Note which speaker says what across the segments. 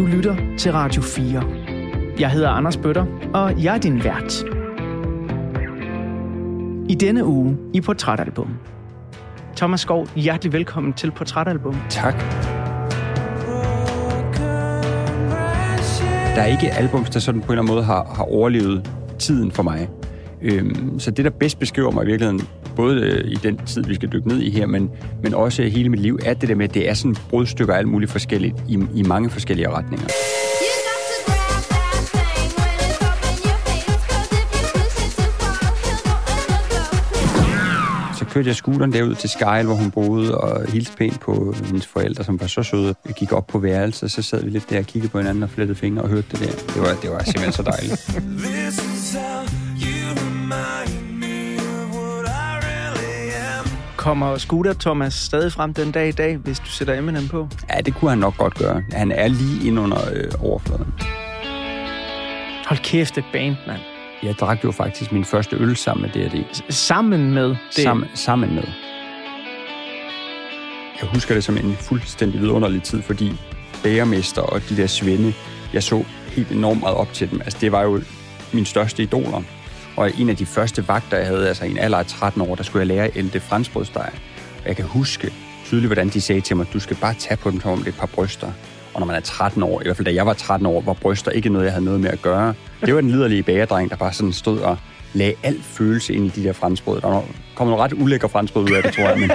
Speaker 1: Du lytter til Radio 4. Jeg hedder Anders Bøtter, og jeg er din vært. I denne uge i Portrætalbum. Thomas Skov, hjertelig velkommen til Portrætalbum.
Speaker 2: Tak. Der er ikke albums, der sådan på en eller anden måde har, har overlevet tiden for mig. Øhm, så det, der bedst beskriver mig i virkeligheden, både øh, i den tid, vi skal dykke ned i her, men, men også hele mit liv, er det der med, at det er sådan brudstykker af alt muligt forskelligt i, i mange forskellige retninger. Så kørte jeg scooteren derud til Skyle, hvor hun boede, og hilste pænt på hendes forældre, som var så søde. Jeg gik op på værelset, og så sad vi lidt der og kiggede på hinanden og flettede fingre og hørte det der. Det var, det var simpelthen så dejligt.
Speaker 1: Kommer Scooter Thomas stadig frem den dag i dag, hvis du sætter Eminem på?
Speaker 2: Ja, det kunne han nok godt gøre. Han er lige ind under øh, overfladen.
Speaker 1: Hold kæft, et band, mand.
Speaker 2: Jeg drak jo faktisk min første øl sammen med D&D.
Speaker 1: Sammen med det.
Speaker 2: Sammen, sammen med. Jeg husker det som en fuldstændig vidunderlig tid, fordi bagermester og de der svende, jeg så helt enormt meget op til dem. Altså, det var jo min største idoler. Og en af de første vagter, jeg havde, altså i en alder af 13 år, der skulle jeg lære at ælte franskbrødsteg. Og jeg kan huske tydeligt, hvordan de sagde til mig, du skal bare tage på dem, som om det er et par bryster. Og når man er 13 år, i hvert fald da jeg var 13 år, var bryster ikke noget, jeg havde noget med at gøre. Det var den liderlige bagerdreng, der bare sådan stod og lagde al følelse ind i de der franskbrød. Der kom nogle ret ulækre franskbrød ud af det, tror jeg. Men,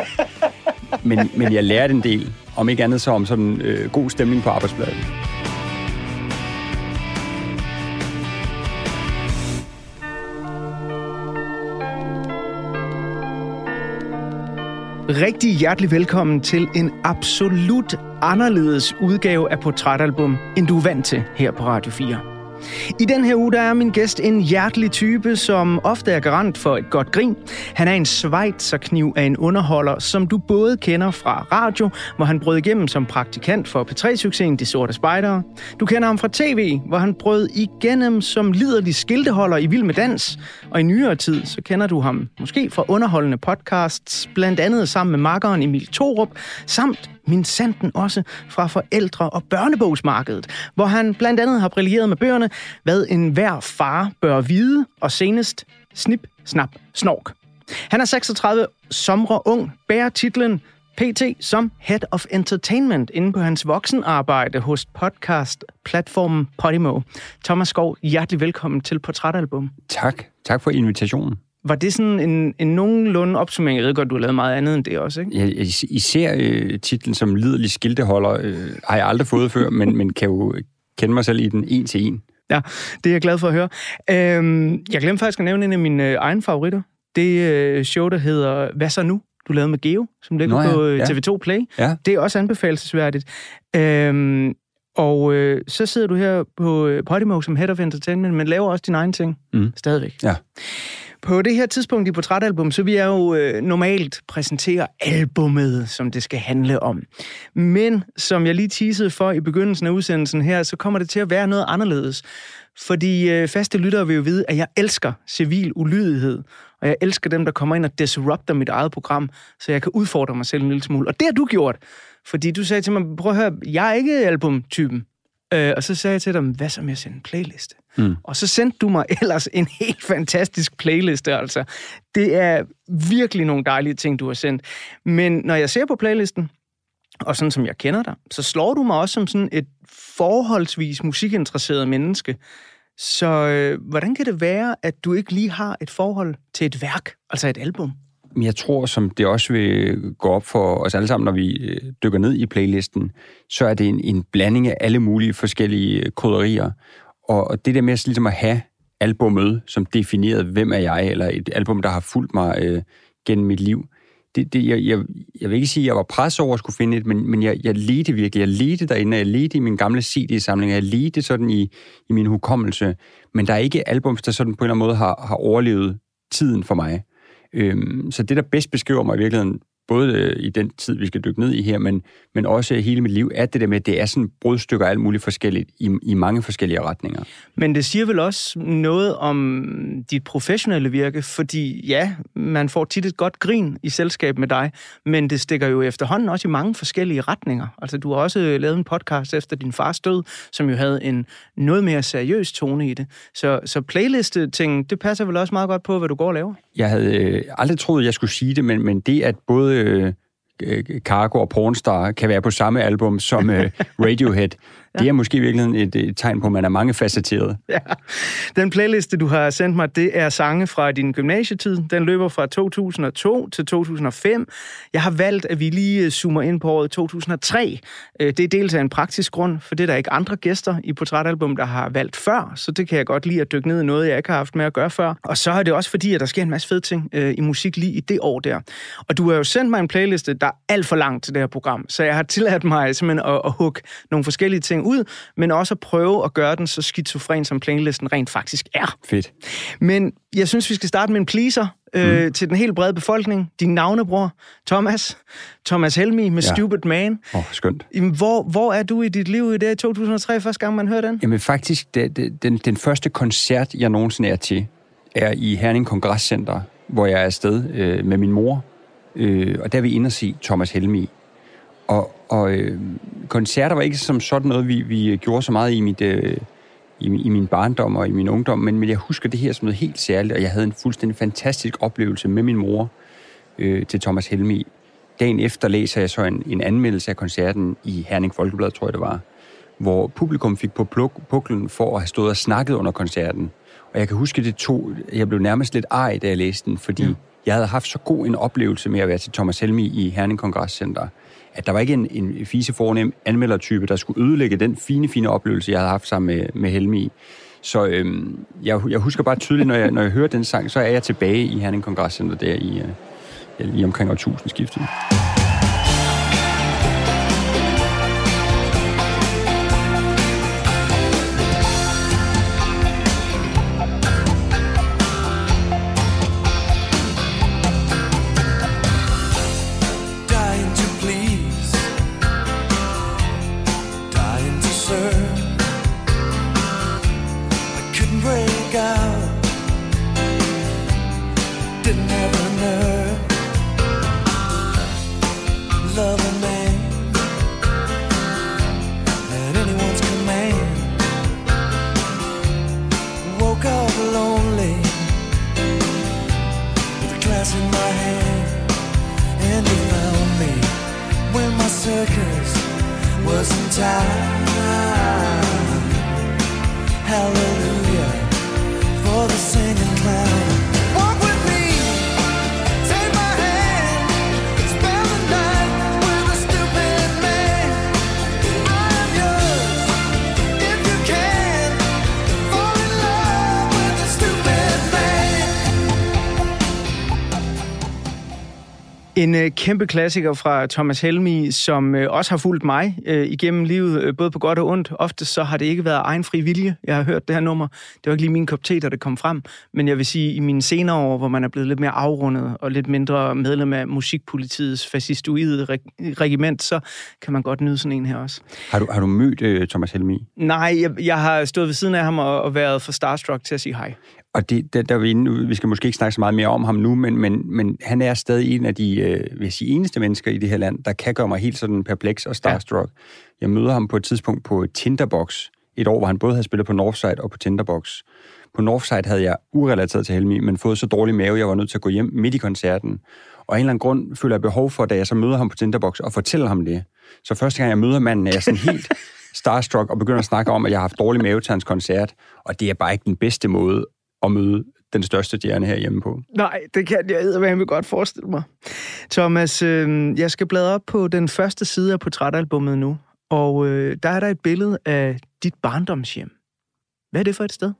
Speaker 2: men, men jeg lærte en del, om ikke andet så om sådan øh, god stemning på arbejdspladsen.
Speaker 1: Rigtig hjertelig velkommen til en absolut anderledes udgave af Portrætalbum, end du er vant til her på Radio 4. I den her uge der er min gæst en hjertelig type, som ofte er garant for et godt grin. Han er en svejtserkniv af en underholder, som du både kender fra radio, hvor han brød igennem som praktikant for P3-succesen De Sorte Spejdere. Du kender ham fra tv, hvor han brød igennem som liderlig skilteholder i Vild med Dans. Og i nyere tid, så kender du ham måske fra underholdende podcasts, blandt andet sammen med makkeren Emil Torup, samt min sanden også fra forældre- og børnebogsmarkedet, hvor han blandt andet har brilleret med bøgerne, hvad en hver far bør vide, og senest snip, snap, snork. Han er 36, somre ung, bærer titlen PT som Head of Entertainment inde på hans voksenarbejde hos podcast-platformen Podimo. Thomas Skov, hjertelig velkommen til Portrætalbum.
Speaker 2: Tak. Tak for invitationen.
Speaker 1: Var det sådan en, en nogenlunde opsummering? Jeg ved godt, du har lavet meget andet end det også, ikke?
Speaker 2: Ja, især øh, titlen som liderlig skilteholder øh, har jeg aldrig fået før, men, men kan jo kende mig selv i den en til en.
Speaker 1: Ja, det er jeg glad for at høre. Øhm, jeg glemte faktisk at nævne en af mine øh, egne favoritter. Det øh, show, der hedder Hvad så nu? Du lavede med Geo, som ligger
Speaker 2: Nå ja,
Speaker 1: på øh,
Speaker 2: ja.
Speaker 1: TV2 Play.
Speaker 2: Ja.
Speaker 1: Det er også anbefalesværdigt. Øhm, og øh, så sidder du her på øh, Podimo som Head of Entertainment, men laver også dine egne ting.
Speaker 2: Mm.
Speaker 1: Stadigvæk.
Speaker 2: Ja.
Speaker 1: På det her tidspunkt i Portrætalbum, så vil jeg jo øh, normalt præsentere albummet, som det skal handle om. Men som jeg lige teasede for i begyndelsen af udsendelsen her, så kommer det til at være noget anderledes. Fordi øh, faste lyttere vil jo vide, at jeg elsker civil ulydighed. Og jeg elsker dem, der kommer ind og disrupter mit eget program, så jeg kan udfordre mig selv en lille smule. Og det har du gjort. Fordi du sagde til mig, prøv at høre, jeg er ikke albumtypen. Øh, og så sagde jeg til dem, hvad så med at sende en playliste?
Speaker 2: Mm.
Speaker 1: Og så sendte du mig ellers en helt fantastisk playliste, altså. Det er virkelig nogle dejlige ting, du har sendt. Men når jeg ser på playlisten, og sådan som jeg kender dig, så slår du mig også som sådan et forholdsvis musikinteresseret menneske. Så øh, hvordan kan det være, at du ikke lige har et forhold til et værk, altså et album?
Speaker 2: Men Jeg tror, som det også vil gå op for os alle sammen, når vi øh, dykker ned i playlisten, så er det en, en blanding af alle mulige forskellige øh, krydderier. Og, det der med at, ligesom at have albummet, som definerede, hvem er jeg, eller et album, der har fulgt mig øh, gennem mit liv, det, det, jeg, jeg, jeg vil ikke sige, at jeg var presset over at skulle finde et, men, men jeg, jeg ledte virkelig. Jeg ledte derinde, jeg ledte i min gamle CD-samling, jeg ledte sådan i, i min hukommelse. Men der er ikke albums, der sådan på en eller anden måde har, har overlevet tiden for mig. Øhm, så det, der bedst beskriver mig i virkeligheden, både øh, i den tid, vi skal dykke ned i her, men, men også hele mit liv, er det der med, at det er sådan brudstykker af alt muligt forskelligt i, i mange forskellige retninger.
Speaker 1: Men det siger vel også noget om dit professionelle virke, fordi ja, man får tit et godt grin i selskab med dig, men det stikker jo efterhånden også i mange forskellige retninger. Altså, du har også lavet en podcast efter din fars død, som jo havde en noget mere seriøs tone i det. Så, så playliste-ting, det passer vel også meget godt på, hvad du går og laver?
Speaker 2: Jeg havde øh, aldrig troet, jeg skulle sige det, men, men det, at både øh, Cargo og Pornstar kan være på samme album som øh, Radiohead, Ja. Det er måske i virkeligheden et, et tegn på, at man er mange facetteret. Ja.
Speaker 1: Den playliste, du har sendt mig, det er sange fra din gymnasietid. Den løber fra 2002 til 2005. Jeg har valgt, at vi lige zoomer ind på året 2003. Øh, det er dels af en praktisk grund, for det er der ikke andre gæster i Portrætalbum, der har valgt før, så det kan jeg godt lide at dykke ned i noget, jeg ikke har haft med at gøre før. Og så er det også fordi, at der sker en masse fede ting øh, i musik lige i det år der. Og du har jo sendt mig en playliste, der er alt for langt til det her program, så jeg har tilladt mig simpelthen at, at hugge nogle forskellige ting ud, men også at prøve at gøre den så skizofren, som playlisten rent faktisk er.
Speaker 2: Fedt.
Speaker 1: Men jeg synes, vi skal starte med en pleaser øh, mm. til den helt brede befolkning. Din navnebror, Thomas. Thomas Helmi med ja. Stupid Man.
Speaker 2: Åh, oh, skønt.
Speaker 1: hvor, hvor er du i dit liv i det i 2003, første gang man hører den?
Speaker 2: Jamen faktisk, det, det, den, den første koncert, jeg nogensinde er til, er i Herning Kongresscenter, hvor jeg er afsted øh, med min mor. Øh, og der er vi inde og se Thomas Helmi. Og, og øh, koncerter var ikke som sådan noget, vi, vi gjorde så meget i mit... Øh, i, i min barndom og i min ungdom, men, men jeg husker det her som noget helt særligt, og jeg havde en fuldstændig fantastisk oplevelse med min mor øh, til Thomas Helmi. Dagen efter læser jeg så en, en anmeldelse af koncerten i Herning Folkeblad, tror jeg det var, hvor publikum fik på pluk, puklen for at have stået og snakket under koncerten. Og jeg kan huske, det to, jeg blev nærmest lidt ej, da jeg læste den, fordi ja. jeg havde haft så god en oplevelse med at være til Thomas Helmi i Herning Kongresscenter, at der var ikke en, en fise fornem anmeldertype, der skulle ødelægge den fine, fine oplevelse, jeg havde haft sammen med, med Helmi. Så øhm, jeg, jeg husker bare tydeligt, når jeg, når jeg hører den sang, så er jeg tilbage i Herning Kongresscenter der i, øh, lige omkring årtusindskiftet. skiftet. En øh, kæmpe klassiker fra Thomas Helmi, som øh, også har fulgt mig øh, igennem livet, øh, både på godt og ondt. Ofte så har det ikke været egen fri vilje, jeg har hørt det her nummer. Det var ikke lige min kop te, da det kom frem. Men jeg vil sige, i mine senere år, hvor man er blevet lidt mere afrundet og lidt mindre medlem af musikpolitiets fascistoide regiment, så kan man godt nyde sådan en her også. Har du, har du mødt øh, Thomas Helmi?
Speaker 1: Nej, jeg, jeg har stået ved siden af ham og, og været for starstruck til at sige hej.
Speaker 2: Og det, der, der vi, inde, vi skal måske ikke snakke så meget mere om ham nu, men, men, men han er stadig en af de øh, vil sige, eneste mennesker i det her land, der kan gøre mig helt sådan perpleks og starstruck. Ja. Jeg møder ham på et tidspunkt på Tinderbox, et år, hvor han både havde spillet på Northside og på Tinderbox. På Northside havde jeg urelateret til Helmi, men fået så dårlig mave, jeg var nødt til at gå hjem midt i koncerten. Og af en eller anden grund føler jeg behov for, da jeg så møder ham på Tinderbox, og fortæller ham det. Så første gang jeg møder manden, er jeg sådan helt starstruck og begynder at snakke om, at jeg har haft dårlig mave til hans koncert, og det er bare ikke den bedste måde at møde den største stjerne her hjemme på.
Speaker 1: Nej, det kan jeg eddermame godt forestille mig. Thomas, øh, jeg skal bladre op på den første side af portrætalbummet nu, og øh, der er der et billede af dit barndomshjem. Hvad er det for et sted?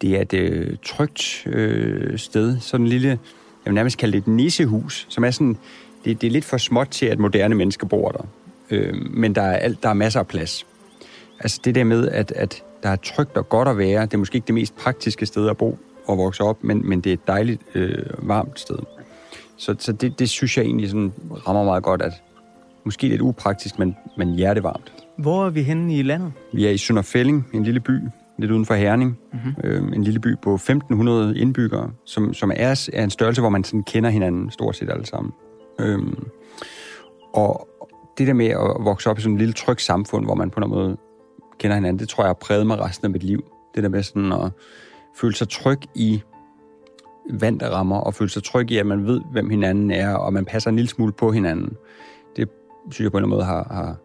Speaker 2: Det er et øh, trygt øh, sted, sådan en lille, jeg vil nærmest kalde det et nissehus, som er sådan, det, det er lidt for småt til, at moderne mennesker bor der. Øh, men der er, alt, der er masser af plads. Altså det der med, at, at der er trygt og godt at være. Det er måske ikke det mest praktiske sted at bo og vokse op, men, men det er et dejligt, øh, varmt sted. Så, så det, det synes jeg egentlig sådan rammer meget godt, at måske lidt upraktisk, men, men hjertevarmt.
Speaker 1: Hvor er vi henne i landet?
Speaker 2: Vi er i Sønderfælling, en lille by, lidt uden for Herning. Mm-hmm. Øh, en lille by på 1.500 indbyggere, som, som er, er en størrelse, hvor man sådan kender hinanden stort set alle sammen. Øhm, og det der med at vokse op i sådan et lille trygt samfund, hvor man på en måde kender hinanden, det tror jeg har præget mig resten af mit liv. Det der med sådan at føle sig tryg i vand, der rammer, og føle sig tryg i, at man ved, hvem hinanden er, og man passer en lille smule på hinanden. Det synes jeg på en eller måde har, har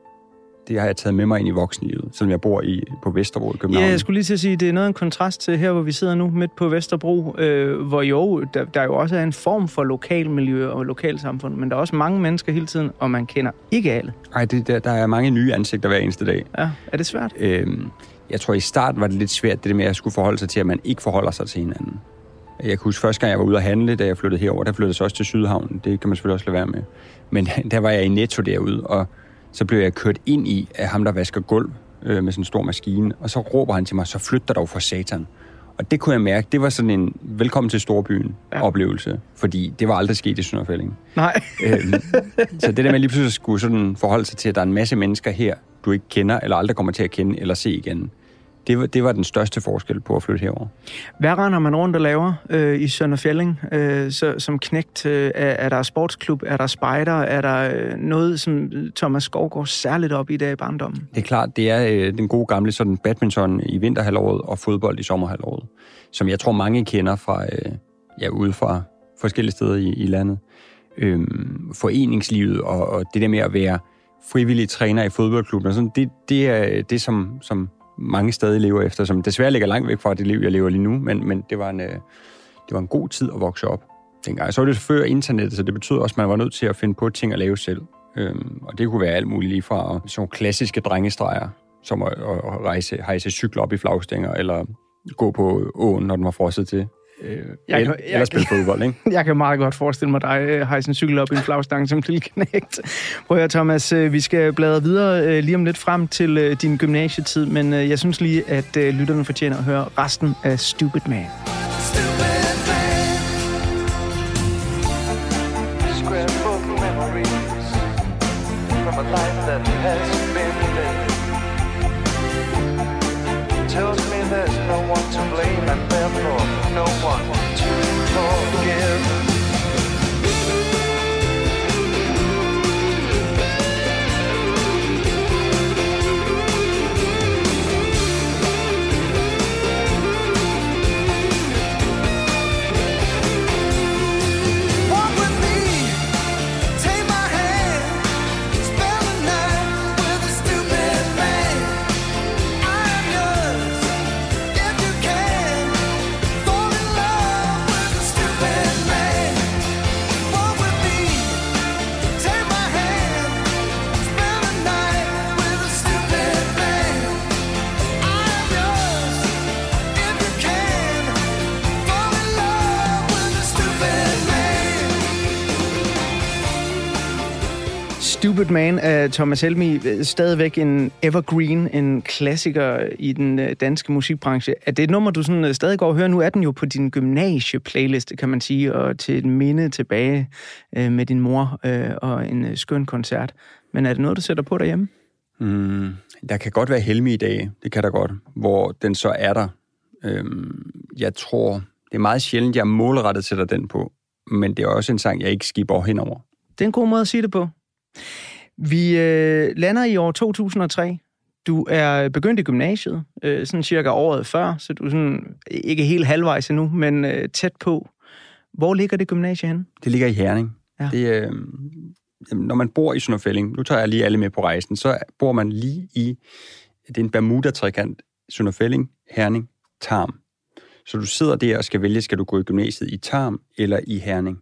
Speaker 2: det har jeg taget med mig ind i voksenlivet, selvom jeg bor i, på Vesterbro i København.
Speaker 1: Ja, jeg skulle lige til at sige, at det er noget af en kontrast til her, hvor vi sidder nu midt på Vesterbro, øh, hvor jo, der, der jo også er en form for lokalmiljø og lokalsamfund, men der er også mange mennesker hele tiden, og man kender ikke alle.
Speaker 2: Nej, der, der er mange nye ansigter hver eneste dag.
Speaker 1: Ja, er det svært?
Speaker 2: Øhm, jeg tror, i starten var det lidt svært, det der med at skulle forholde sig til, at man ikke forholder sig til hinanden. Jeg kan huske, første gang jeg var ude at handle, da jeg flyttede herover, der flyttede jeg også til Sydhavn. Det kan man selvfølgelig også lade være med. Men der var jeg i Netto derude, og så blev jeg kørt ind i af ham, der vasker gulv øh, med sådan en stor maskine, og så råber han til mig, så flyt dig dog for satan. Og det kunne jeg mærke, det var sådan en velkommen til storbyen ja. oplevelse, fordi det var aldrig sket i Sønderfælling.
Speaker 1: Nej. øhm,
Speaker 2: så det der med lige pludselig skulle sådan forholde sig til, at der er en masse mennesker her, du ikke kender, eller aldrig kommer til at kende eller se igen, det var, det var den største forskel på at flytte herover.
Speaker 1: Hvad render man rundt og laver øh, i Sønderfjelling øh, så, som knægt? Øh, er, er der sportsklub? Er der spejder? Er der øh, noget, som Thomas Skov går særligt op i dag i barndommen?
Speaker 2: Det er klart, det er øh, den gode gamle sådan badminton i vinterhalvåret og fodbold i sommerhalvåret, som jeg tror mange kender fra øh, ja, ude fra forskellige steder i, i landet. Øh, foreningslivet og, og det der med at være frivillig træner i fodboldklubben, og sådan, det, det er det, som, som mange stadig lever efter, som desværre ligger langt væk fra det liv, jeg lever lige nu, men, men det, var en, øh, det var en god tid at vokse op dengang. Så var det før internettet, så det betød også, at man var nødt til at finde på ting at lave selv. Øhm, og det kunne være alt muligt lige fra sådan klassiske drengestreger, som at, at rejse, rejse cykler op i flagstænger, eller gå på åen, når den var frosset til. Øh, jeg, eller, jeg, eller spille fodbold, ikke?
Speaker 1: Jeg kan meget godt forestille mig dig øh, hejse en cykel op i en flagstang som lille knægt. Prøv at Thomas, øh, vi skal bladre videre øh, lige om lidt frem til din gymnasietid, men jeg synes lige, at lytterne fortjener at høre resten af Stupid Man. Stupid. fall. Stupid Man af Thomas Helmi, stadigvæk en evergreen, en klassiker i den øh, danske musikbranche. Er det et nummer, du sådan øh, stadig går og hører? Nu er den jo på din gymnasie-playliste, kan man sige, og til et minde tilbage øh, med din mor og en skøn koncert. Men er det noget, du sætter på derhjemme?
Speaker 2: Mm, der kan godt være Helmi i dag, det kan der godt, hvor den så er der. Øhm, jeg tror, det er meget sjældent, jeg målrettet sætter den på, men det er også en sang, jeg ikke skipper henover.
Speaker 1: Det er en god måde at sige det på. Vi øh, lander i år 2003. Du er begyndt i gymnasiet, øh, sådan cirka året før, så du er sådan, ikke helt halvvejs endnu, men øh, tæt på. Hvor ligger det gymnasie henne?
Speaker 2: Det ligger i Herning. Ja. Det, øh, når man bor i Sønderfælling, nu tager jeg lige alle med på rejsen, så bor man lige i, det er en Bermuda-trekant, Sønderfælling, Herning, Tarm. Så du sidder der og skal vælge, skal du gå i gymnasiet i Tarm eller i Herning.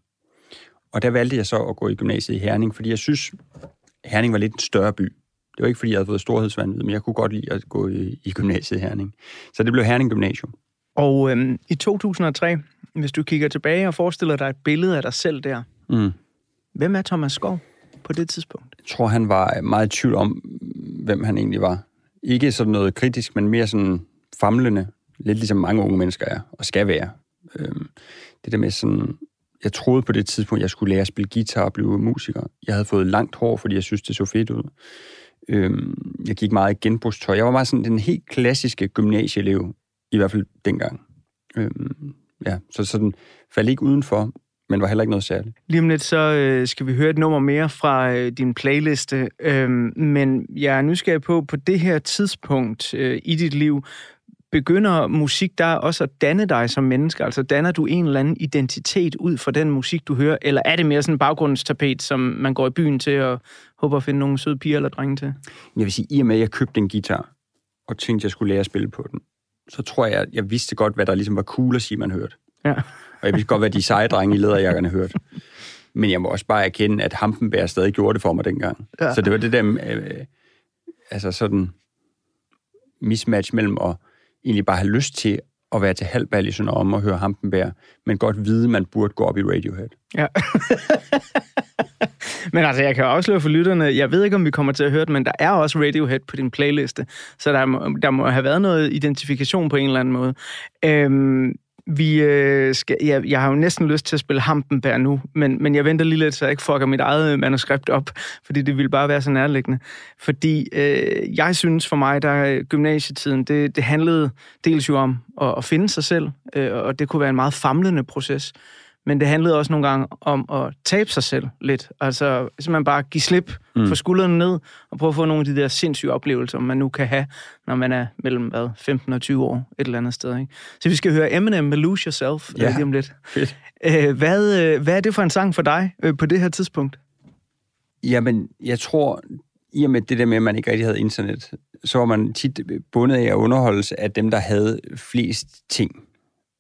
Speaker 2: Og der valgte jeg så at gå i gymnasiet i Herning, fordi jeg synes, Herning var lidt en større by. Det var ikke, fordi jeg havde fået storhedsvandvid, men jeg kunne godt lide at gå i, i gymnasiet i Herning. Så det blev Herning Gymnasium.
Speaker 1: Og øhm, i 2003, hvis du kigger tilbage og forestiller dig et billede af dig selv der, mm. hvem er Thomas Skov på det tidspunkt?
Speaker 2: Jeg tror, han var meget i tvivl om, hvem han egentlig var. Ikke sådan noget kritisk, men mere sådan famlende. Lidt ligesom mange unge mennesker er og skal være. Øhm, det der med sådan jeg troede på det tidspunkt, jeg skulle lære at spille guitar og blive musiker. Jeg havde fået langt hår, fordi jeg synes, det så fedt ud. Øhm, jeg gik meget i genbrugstøj. Jeg var meget sådan den helt klassiske gymnasieelev, i hvert fald dengang. Øhm, ja, så sådan faldt ikke udenfor, men var heller ikke noget særligt.
Speaker 1: Lige om lidt, så øh, skal vi høre et nummer mere fra øh, din playliste. Øhm, men jeg er nysgerrig på, på det her tidspunkt øh, i dit liv, begynder musik der også at danne dig som menneske? Altså danner du en eller anden identitet ud fra den musik, du hører? Eller er det mere sådan en baggrundstapet, som man går i byen til og håber at finde nogle søde piger eller drenge til?
Speaker 2: Jeg vil sige, i og med, at jeg købte en guitar, og tænkte, at jeg skulle lære at spille på den, så tror jeg, at jeg vidste godt, hvad der ligesom var cool at sige, man hørte.
Speaker 1: Ja.
Speaker 2: Og jeg vidste godt, hvad de seje drenge i lederjakkerne hørte. Men jeg må også bare erkende, at Hampenberg stadig gjorde det for mig dengang. Ja. Så det var det der, øh, altså sådan mismatch mellem at egentlig bare have lyst til at være til halvbal i sådan om og høre Hampenberg, men godt vide, man burde gå op i Radiohead.
Speaker 1: Ja. men altså, jeg kan afsløre for lytterne, jeg ved ikke, om vi kommer til at høre det, men der er også Radiohead på din playliste, så der må, der må have været noget identifikation på en eller anden måde. Øhm, vi øh, skal, ja, jeg har jo næsten lyst til at spille Hampenberg nu, men, men jeg venter lige lidt, så jeg ikke fucker mit eget øh, manuskript op, fordi det ville bare være så nærliggende. Fordi øh, jeg synes for mig, der øh, gymnasietiden, det, det handlede dels jo om at, at finde sig selv, øh, og det kunne være en meget famlende proces men det handlede også nogle gange om at tabe sig selv lidt. Altså man bare give slip, mm. få skuldrene ned, og prøve at få nogle af de der sindssyge oplevelser, man nu kan have, når man er mellem hvad, 15 og 20 år et eller andet sted. Ikke? Så vi skal høre Eminem med Lose Yourself
Speaker 2: ja,
Speaker 1: lige om lidt.
Speaker 2: Fedt.
Speaker 1: Æh, hvad, øh, hvad er det for en sang for dig øh, på det her tidspunkt?
Speaker 2: Jamen, jeg tror, i og med det der med, at man ikke rigtig havde internet, så var man tit bundet af at underholdes af dem, der havde flest ting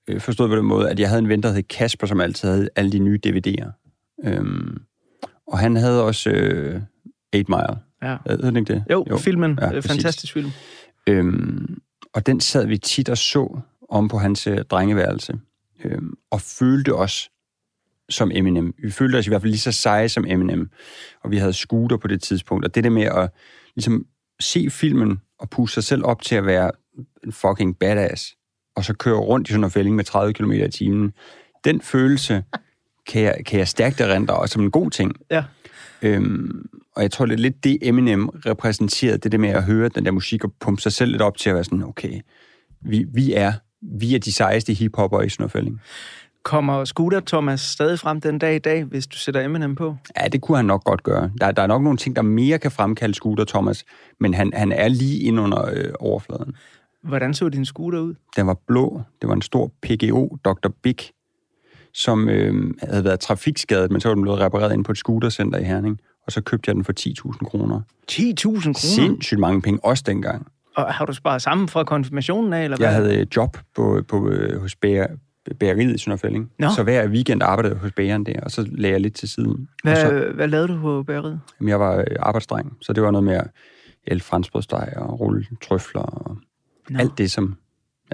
Speaker 2: øh, forstået på den måde, at jeg havde en ven, der hed Kasper, som altid havde alle de nye DVD'er. Øhm, og han havde også øh, 8 Mile.
Speaker 1: Ja.
Speaker 2: Hedder den ikke det?
Speaker 1: Jo, jo. filmen. Ja, Fantastisk film.
Speaker 2: Øhm, og den sad vi tit og så om på hans øh, drengeværelse. Øhm, og følte os som Eminem. Vi følte os i hvert fald lige så seje som Eminem. Og vi havde scooter på det tidspunkt. Og det der med at ligesom se filmen og puste sig selv op til at være en fucking badass, og så køre rundt i sådan en fælling med 30 km i timen. Den følelse kan jeg, kan jeg stærkt erindre, og som en god ting.
Speaker 1: Ja.
Speaker 2: Øhm, og jeg tror, det er lidt det, Eminem repræsenterede, det der med at høre den der musik og pumpe sig selv lidt op til at være sådan, okay, vi, vi er vi er de sejeste hiphopper i Snowfælling.
Speaker 1: Kommer Scooter Thomas stadig frem den dag i dag, hvis du sætter Eminem på?
Speaker 2: Ja, det kunne han nok godt gøre. Der, der er nok nogle ting, der mere kan fremkalde Scooter Thomas, men han, han er lige ind under øh, overfladen.
Speaker 1: Hvordan så din scooter ud?
Speaker 2: Den var blå. Det var en stor PGO Dr. Big, som øh, havde været trafikskadet, men så var den blevet repareret ind på et scootercenter i Herning. Og så købte jeg den for 10.000 kroner.
Speaker 1: 10.000 kroner?
Speaker 2: Sindssygt mange penge, også dengang.
Speaker 1: Og har du sparet sammen fra konfirmationen af, eller hvad?
Speaker 2: Jeg havde job på, på, øh, hos bæger, bægeriet i Sønderfælling. Så hver weekend arbejdede jeg hos bægeren der, og så lagde jeg lidt til siden.
Speaker 1: Hvad,
Speaker 2: så,
Speaker 1: hvad lavede du på bægeriet?
Speaker 2: Jamen, jeg var øh, arbejdsdreng, så det var noget med at franskbrødsteg og rulle trøfler og no. alt det, som...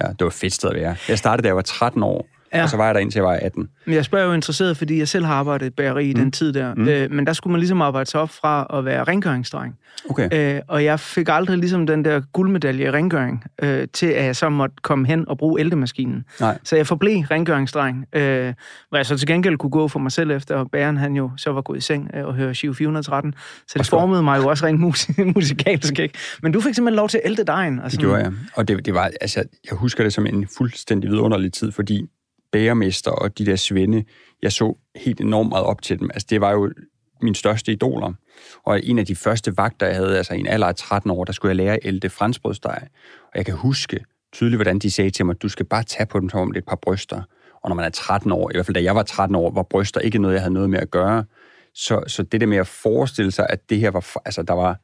Speaker 2: Ja, det var et fedt sted at være. Jeg startede, da jeg var 13 år, Ja. Og så var jeg der indtil jeg var 18.
Speaker 1: Men jeg spørger jo interesseret, fordi jeg selv har arbejdet i bageri i mm. den tid der. Mm. Øh, men der skulle man ligesom arbejde sig op fra at være rengøringsdreng.
Speaker 2: Okay.
Speaker 1: Øh, og jeg fik aldrig ligesom den der guldmedalje i rengøring, øh, til at jeg så måtte komme hen og bruge ældemaskinen.
Speaker 2: Nej.
Speaker 1: Så jeg forblev rengøringsdreng, øh, hvor jeg så til gengæld kunne gå for mig selv efter, og bæren han jo så var gået i seng øh, og høre Shiv 413. Så det formede mig jo også rent musik- musikalsk, ikke? Men du fik simpelthen lov til at elde dejen.
Speaker 2: Og sådan. Det gjorde jeg. Og det, det var, altså, jeg husker det som en fuldstændig vidunderlig tid, fordi bæremester og de der svende, jeg så helt enormt meget op til dem. Altså, det var jo min største idoler. Og en af de første vagter, jeg havde, altså i en alder af 13 år, der skulle jeg lære at ælte franskbrødsteg. Og jeg kan huske tydeligt, hvordan de sagde til mig, du skal bare tage på dem, som om det er et par bryster. Og når man er 13 år, i hvert fald da jeg var 13 år, var bryster ikke noget, jeg havde noget med at gøre. Så, så det der med at forestille sig, at det her var, altså der var,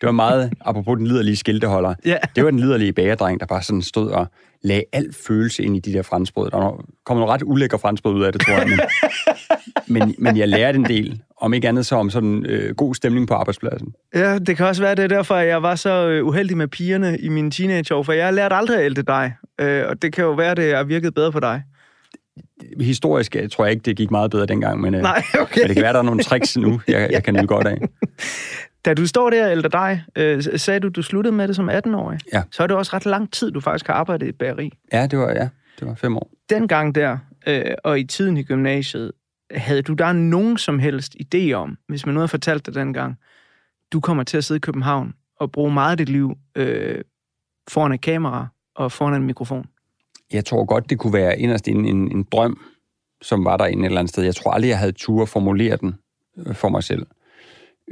Speaker 2: det var meget, apropos den liderlige skilteholder,
Speaker 1: yeah.
Speaker 2: det var den liderlige bagerdreng, der bare sådan stod og lagde al følelse ind i de der franskbrød. Der kom nogle ret ulækre franskbrød ud af det, tror jeg. Men, men, men jeg lærte en del, om ikke andet så om sådan øh, god stemning på arbejdspladsen.
Speaker 1: Ja, det kan også være, det er derfor, jeg var så øh, uheldig med pigerne i mine teenageår, for jeg lærte aldrig at ælte dig. Øh, og det kan jo være, det har virket bedre på dig.
Speaker 2: Historisk jeg tror jeg ikke, det gik meget bedre dengang, men, øh,
Speaker 1: Nej, okay.
Speaker 2: men det kan være, der er nogle tricks nu, jeg, jeg kan nyde godt af.
Speaker 1: Da du står der, eller dig, øh, sagde du, du sluttede med det som 18-årig.
Speaker 2: Ja.
Speaker 1: Så er det også ret lang tid, du faktisk har arbejdet i et bageri.
Speaker 2: Ja, det var, ja, det var fem år.
Speaker 1: Den gang der, øh, og i tiden i gymnasiet, havde du der nogen som helst idé om, hvis man nu havde fortalt dig dengang, du kommer til at sidde i København og bruge meget af dit liv øh, foran et kamera og foran en mikrofon?
Speaker 2: Jeg tror godt, det kunne være inderst en, en, en drøm, som var der et eller andet sted. Jeg tror aldrig, jeg havde tur at formulere den øh, for mig selv.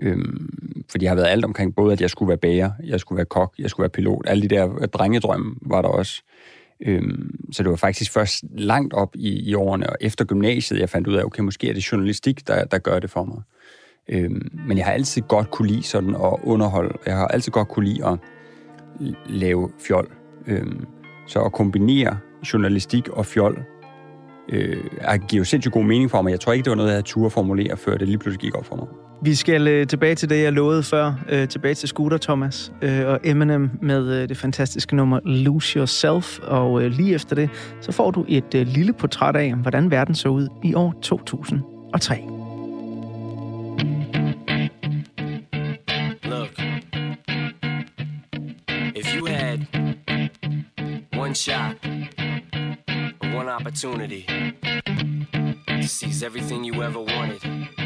Speaker 2: Øhm, fordi jeg har været alt omkring, både at jeg skulle være bager, jeg skulle være kok, jeg skulle være pilot. Alle de der øh, drengedrømme var der også. Øhm, så det var faktisk først langt op i, i årene, og efter gymnasiet, jeg fandt ud af, okay, måske er det journalistik, der, der gør det for mig. Øhm, men jeg har altid godt kunne lide sådan at underholde. Jeg har altid godt kunne lide at lave fjol. Øhm, så at kombinere journalistik og fjol øh, giver jo sindssygt god mening for mig. Jeg tror ikke, det var noget, jeg havde tur at formulere, før det lige pludselig gik op for mig.
Speaker 1: Vi skal øh, tilbage til det, jeg lovede før. Øh, tilbage til Scooter Thomas øh, og Eminem med øh, det fantastiske nummer Lose Yourself. Og øh, lige efter det, så får du et øh, lille portræt af, hvordan verden så ud i år 2003. Look, if you had one shot, one opportunity to seize everything you ever wanted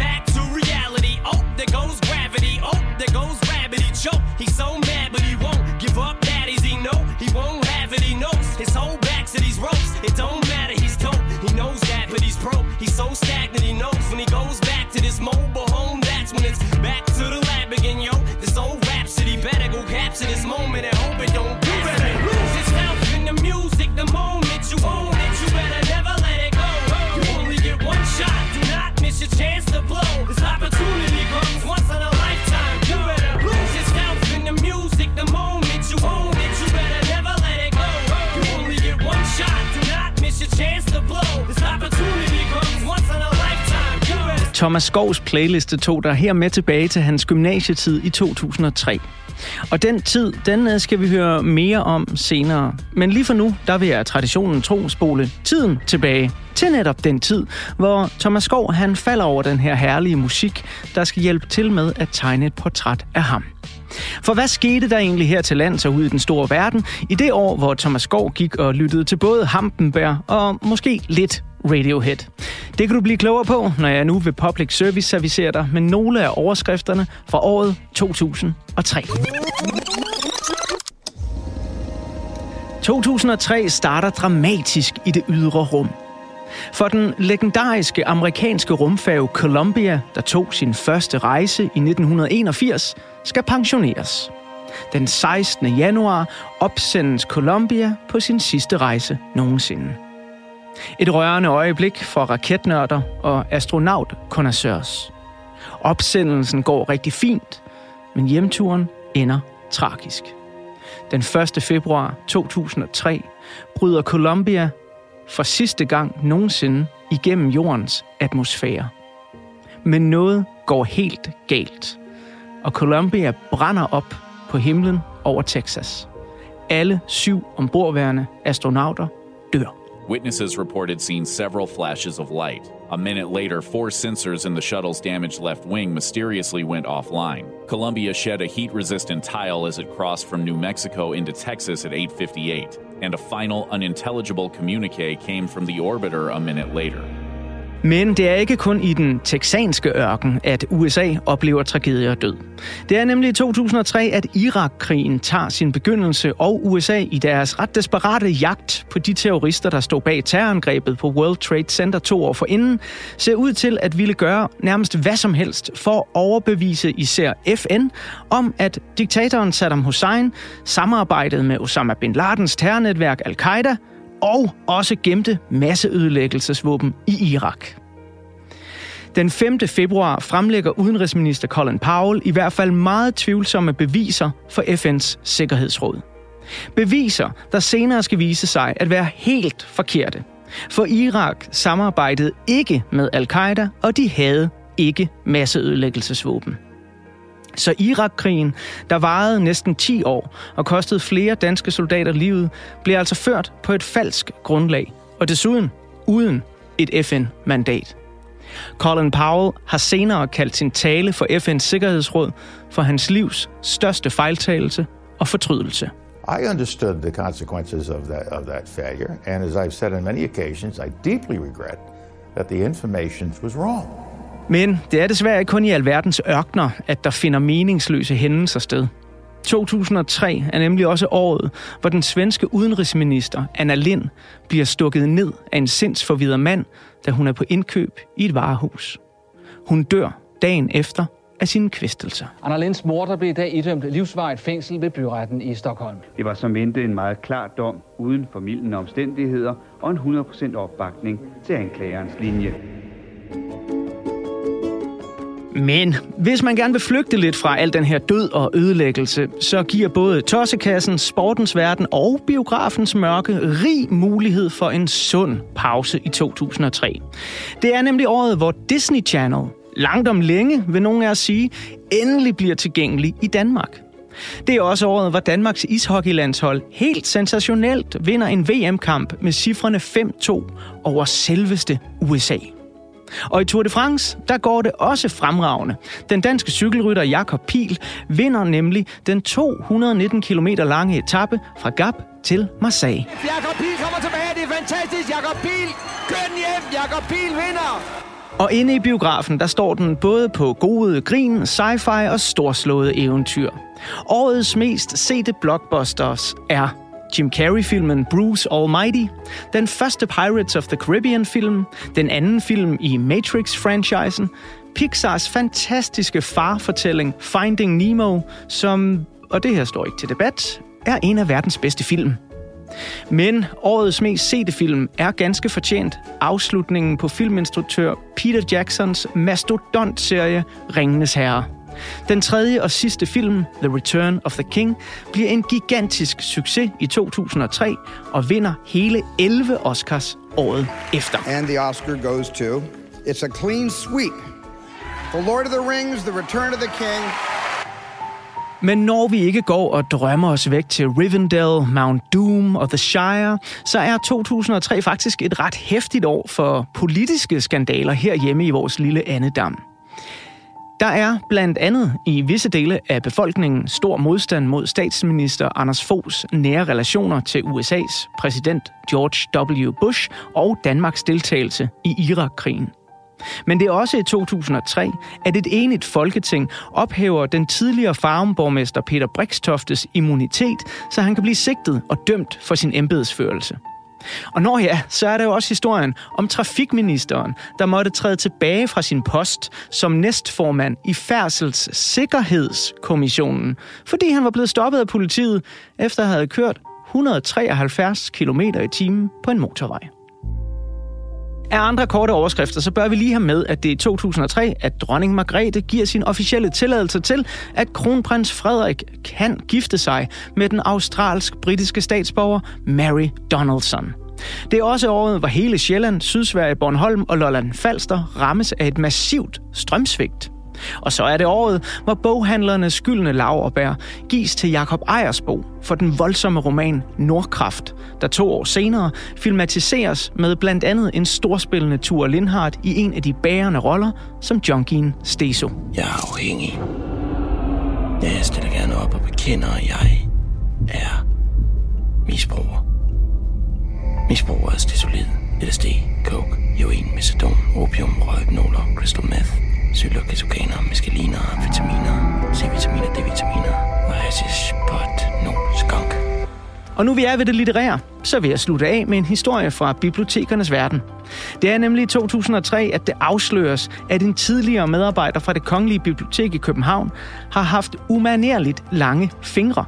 Speaker 1: there goes gravity. Oh, there goes rabbit. He choke. He's so mad, but he won't give up. Daddies, he know he won't have it. He knows his whole back to these ropes. It don't matter. He's dope. He knows that, but he's broke. He's so stagnant. He knows when he goes back to this mobile home. That's when it's back to the lab again, yo. This old rhapsody better go capture this moment at hope Thomas Skovs playliste tog der her med tilbage til hans gymnasietid i 2003. Og den tid, den øh, skal vi høre mere om senere. Men lige for nu, der vil jeg traditionen tro spole tiden tilbage til netop den tid, hvor Thomas Skov han falder over den her herlige musik, der skal hjælpe til med at tegne et portræt af ham. For hvad skete der egentlig her til lands og ude i den store verden i det år, hvor Thomas Skov gik og lyttede til både Hampenberg og måske lidt Radiohead. Det kan du blive klogere på, når jeg nu ved Public Service servicerer dig med nogle af overskrifterne fra året 2003. 2003 starter dramatisk i det ydre rum. For den legendariske amerikanske rumfærge Columbia, der tog sin første rejse i 1981, skal pensioneres. Den 16. januar opsendes Columbia på sin sidste rejse nogensinde. Et rørende øjeblik for raketnørder og astronaut Opsendelsen går rigtig fint, men hjemturen ender tragisk. Den 1. februar 2003 bryder Columbia for sidste gang nogensinde igennem jordens atmosfære. Men noget går helt galt, og Columbia brænder op på himlen over Texas. Alle syv ombordværende astronauter.
Speaker 3: Witnesses reported seeing several flashes of light. A minute later, four sensors in the shuttle's damaged left wing mysteriously went offline. Columbia shed a heat-resistant tile as it crossed from New Mexico into Texas at 8:58, and a final unintelligible communique came from the orbiter a minute later.
Speaker 1: Men det er ikke kun i den texanske ørken, at USA oplever tragedie og død. Det er nemlig i 2003, at Irakkrigen tager sin begyndelse, og USA i deres ret desperate jagt på de terrorister, der stod bag terrorangrebet på World Trade Center to år forinden, ser ud til at ville gøre nærmest hvad som helst for at overbevise især FN om, at diktatoren Saddam Hussein samarbejdede med Osama bin Ladens terrornetværk Al-Qaida – og også gemte masseødelæggelsesvåben i Irak. Den 5. februar fremlægger udenrigsminister Colin Powell i hvert fald meget tvivlsomme beviser for FN's Sikkerhedsråd. Beviser, der senere skal vise sig at være helt forkerte. For Irak samarbejdede ikke med al-Qaida, og de havde ikke masseødelæggelsesvåben. Så Irakkrigen, der varede næsten 10 år og kostede flere danske soldater livet, blev altså ført på et falsk grundlag, og desuden uden et FN-mandat. Colin Powell har senere kaldt sin tale for FN's Sikkerhedsråd for hans livs største fejltagelse og fortrydelse.
Speaker 4: I understood the consequences of that, of that failure, and as I've said on many occasions, I deeply regret that the information was wrong.
Speaker 1: Men det er desværre ikke kun i alverdens ørkner, at der finder meningsløse hændelser sted. 2003 er nemlig også året, hvor den svenske udenrigsminister Anna Lind bliver stukket ned af en sindsforvidret mand, da hun er på indkøb i et varehus. Hun dør dagen efter af sine kvæstelser.
Speaker 5: Anna Linds morter blev i dag idømt livsvarigt fængsel ved byretten i Stockholm.
Speaker 6: Det var som ventet en meget klar dom uden formidlende omstændigheder og en 100% opbakning til anklagerens linje.
Speaker 1: Men hvis man gerne vil flygte lidt fra al den her død og ødelæggelse, så giver både Tossekassen, sportens verden og biografens mørke rig mulighed for en sund pause i 2003. Det er nemlig året, hvor Disney Channel, langt om længe vil nogen af os sige, endelig bliver tilgængelig i Danmark. Det er også året, hvor Danmarks ishockeylandshold helt sensationelt vinder en VM-kamp med cifrene 5-2 over selveste USA. Og i Tour de France, der går det også fremragende. Den danske cykelrytter Jakob Pil vinder nemlig den 219 km lange etape fra Gap til Marseille.
Speaker 7: Jakob Pil kommer tilbage, det er fantastisk. Jakob Pil, kør den hjem, Jakob Pil vinder.
Speaker 1: Og inde i biografen, der står den både på gode grin, sci-fi og storslåede eventyr. Årets mest sete blockbusters er Jim Carrey-filmen Bruce Almighty, den første Pirates of the Caribbean-film, den anden film i Matrix-franchisen, Pixars fantastiske farfortælling Finding Nemo, som, og det her står ikke til debat, er en af verdens bedste film. Men årets mest sete film er ganske fortjent afslutningen på filminstruktør Peter Jacksons mastodont-serie Ringenes Herre. Den tredje og sidste film, The Return of the King, bliver en gigantisk succes i 2003 og vinder hele 11 Oscars året efter.
Speaker 8: And the Oscar goes to It's a Clean Sweep. The Lord of the Rings, The Return of the King.
Speaker 1: Men når vi ikke går og drømmer os væk til Rivendell, Mount Doom og The Shire, så er 2003 faktisk et ret hæftigt år for politiske skandaler herhjemme i vores lille andedam. Der er blandt andet i visse dele af befolkningen stor modstand mod statsminister Anders Foghs nære relationer til USA's præsident George W. Bush og Danmarks deltagelse i Irakkrigen. Men det er også i 2003, at et enigt folketing ophæver den tidligere farmborgmester Peter Brikstoftes immunitet, så han kan blive sigtet og dømt for sin embedsførelse. Og når ja, så er der jo også historien om trafikministeren, der måtte træde tilbage fra sin post som næstformand i Færdsels Sikkerhedskommissionen, fordi han var blevet stoppet af politiet, efter at have kørt 173 km i timen på en motorvej. Af andre korte overskrifter, så bør vi lige have med, at det er i 2003, at dronning Margrethe giver sin officielle tilladelse til, at kronprins Frederik kan gifte sig med den australsk-britiske statsborger Mary Donaldson. Det er også året, hvor hele Sjælland, Sydsverige, Bornholm og Lolland Falster rammes af et massivt strømsvigt. Og så er det året, hvor boghandlernes skyldne laverbær gives til Jakob Ejersbo for den voldsomme roman Nordkraft, der to år senere filmatiseres med blandt andet en storspillende Thor Lindhardt i en af de bærende roller som junkien Steso.
Speaker 9: Jeg er afhængig. Jeg stiller gerne op og bekender, at jeg er misbruger. Misbruger af stesolid, LSD, coke, heroin, metadon, opium, røgnoler, crystal meth, psyloketokaner, meskaliner, vitaminer, C-vitaminer, D-vitaminer og hashish, pot, no, skunk.
Speaker 1: Og nu vi er ved det litterære, så vil jeg slutte af med en historie fra bibliotekernes verden. Det er nemlig i 2003, at det afsløres, at en tidligere medarbejder fra det Kongelige Bibliotek i København har haft umanerligt lange fingre.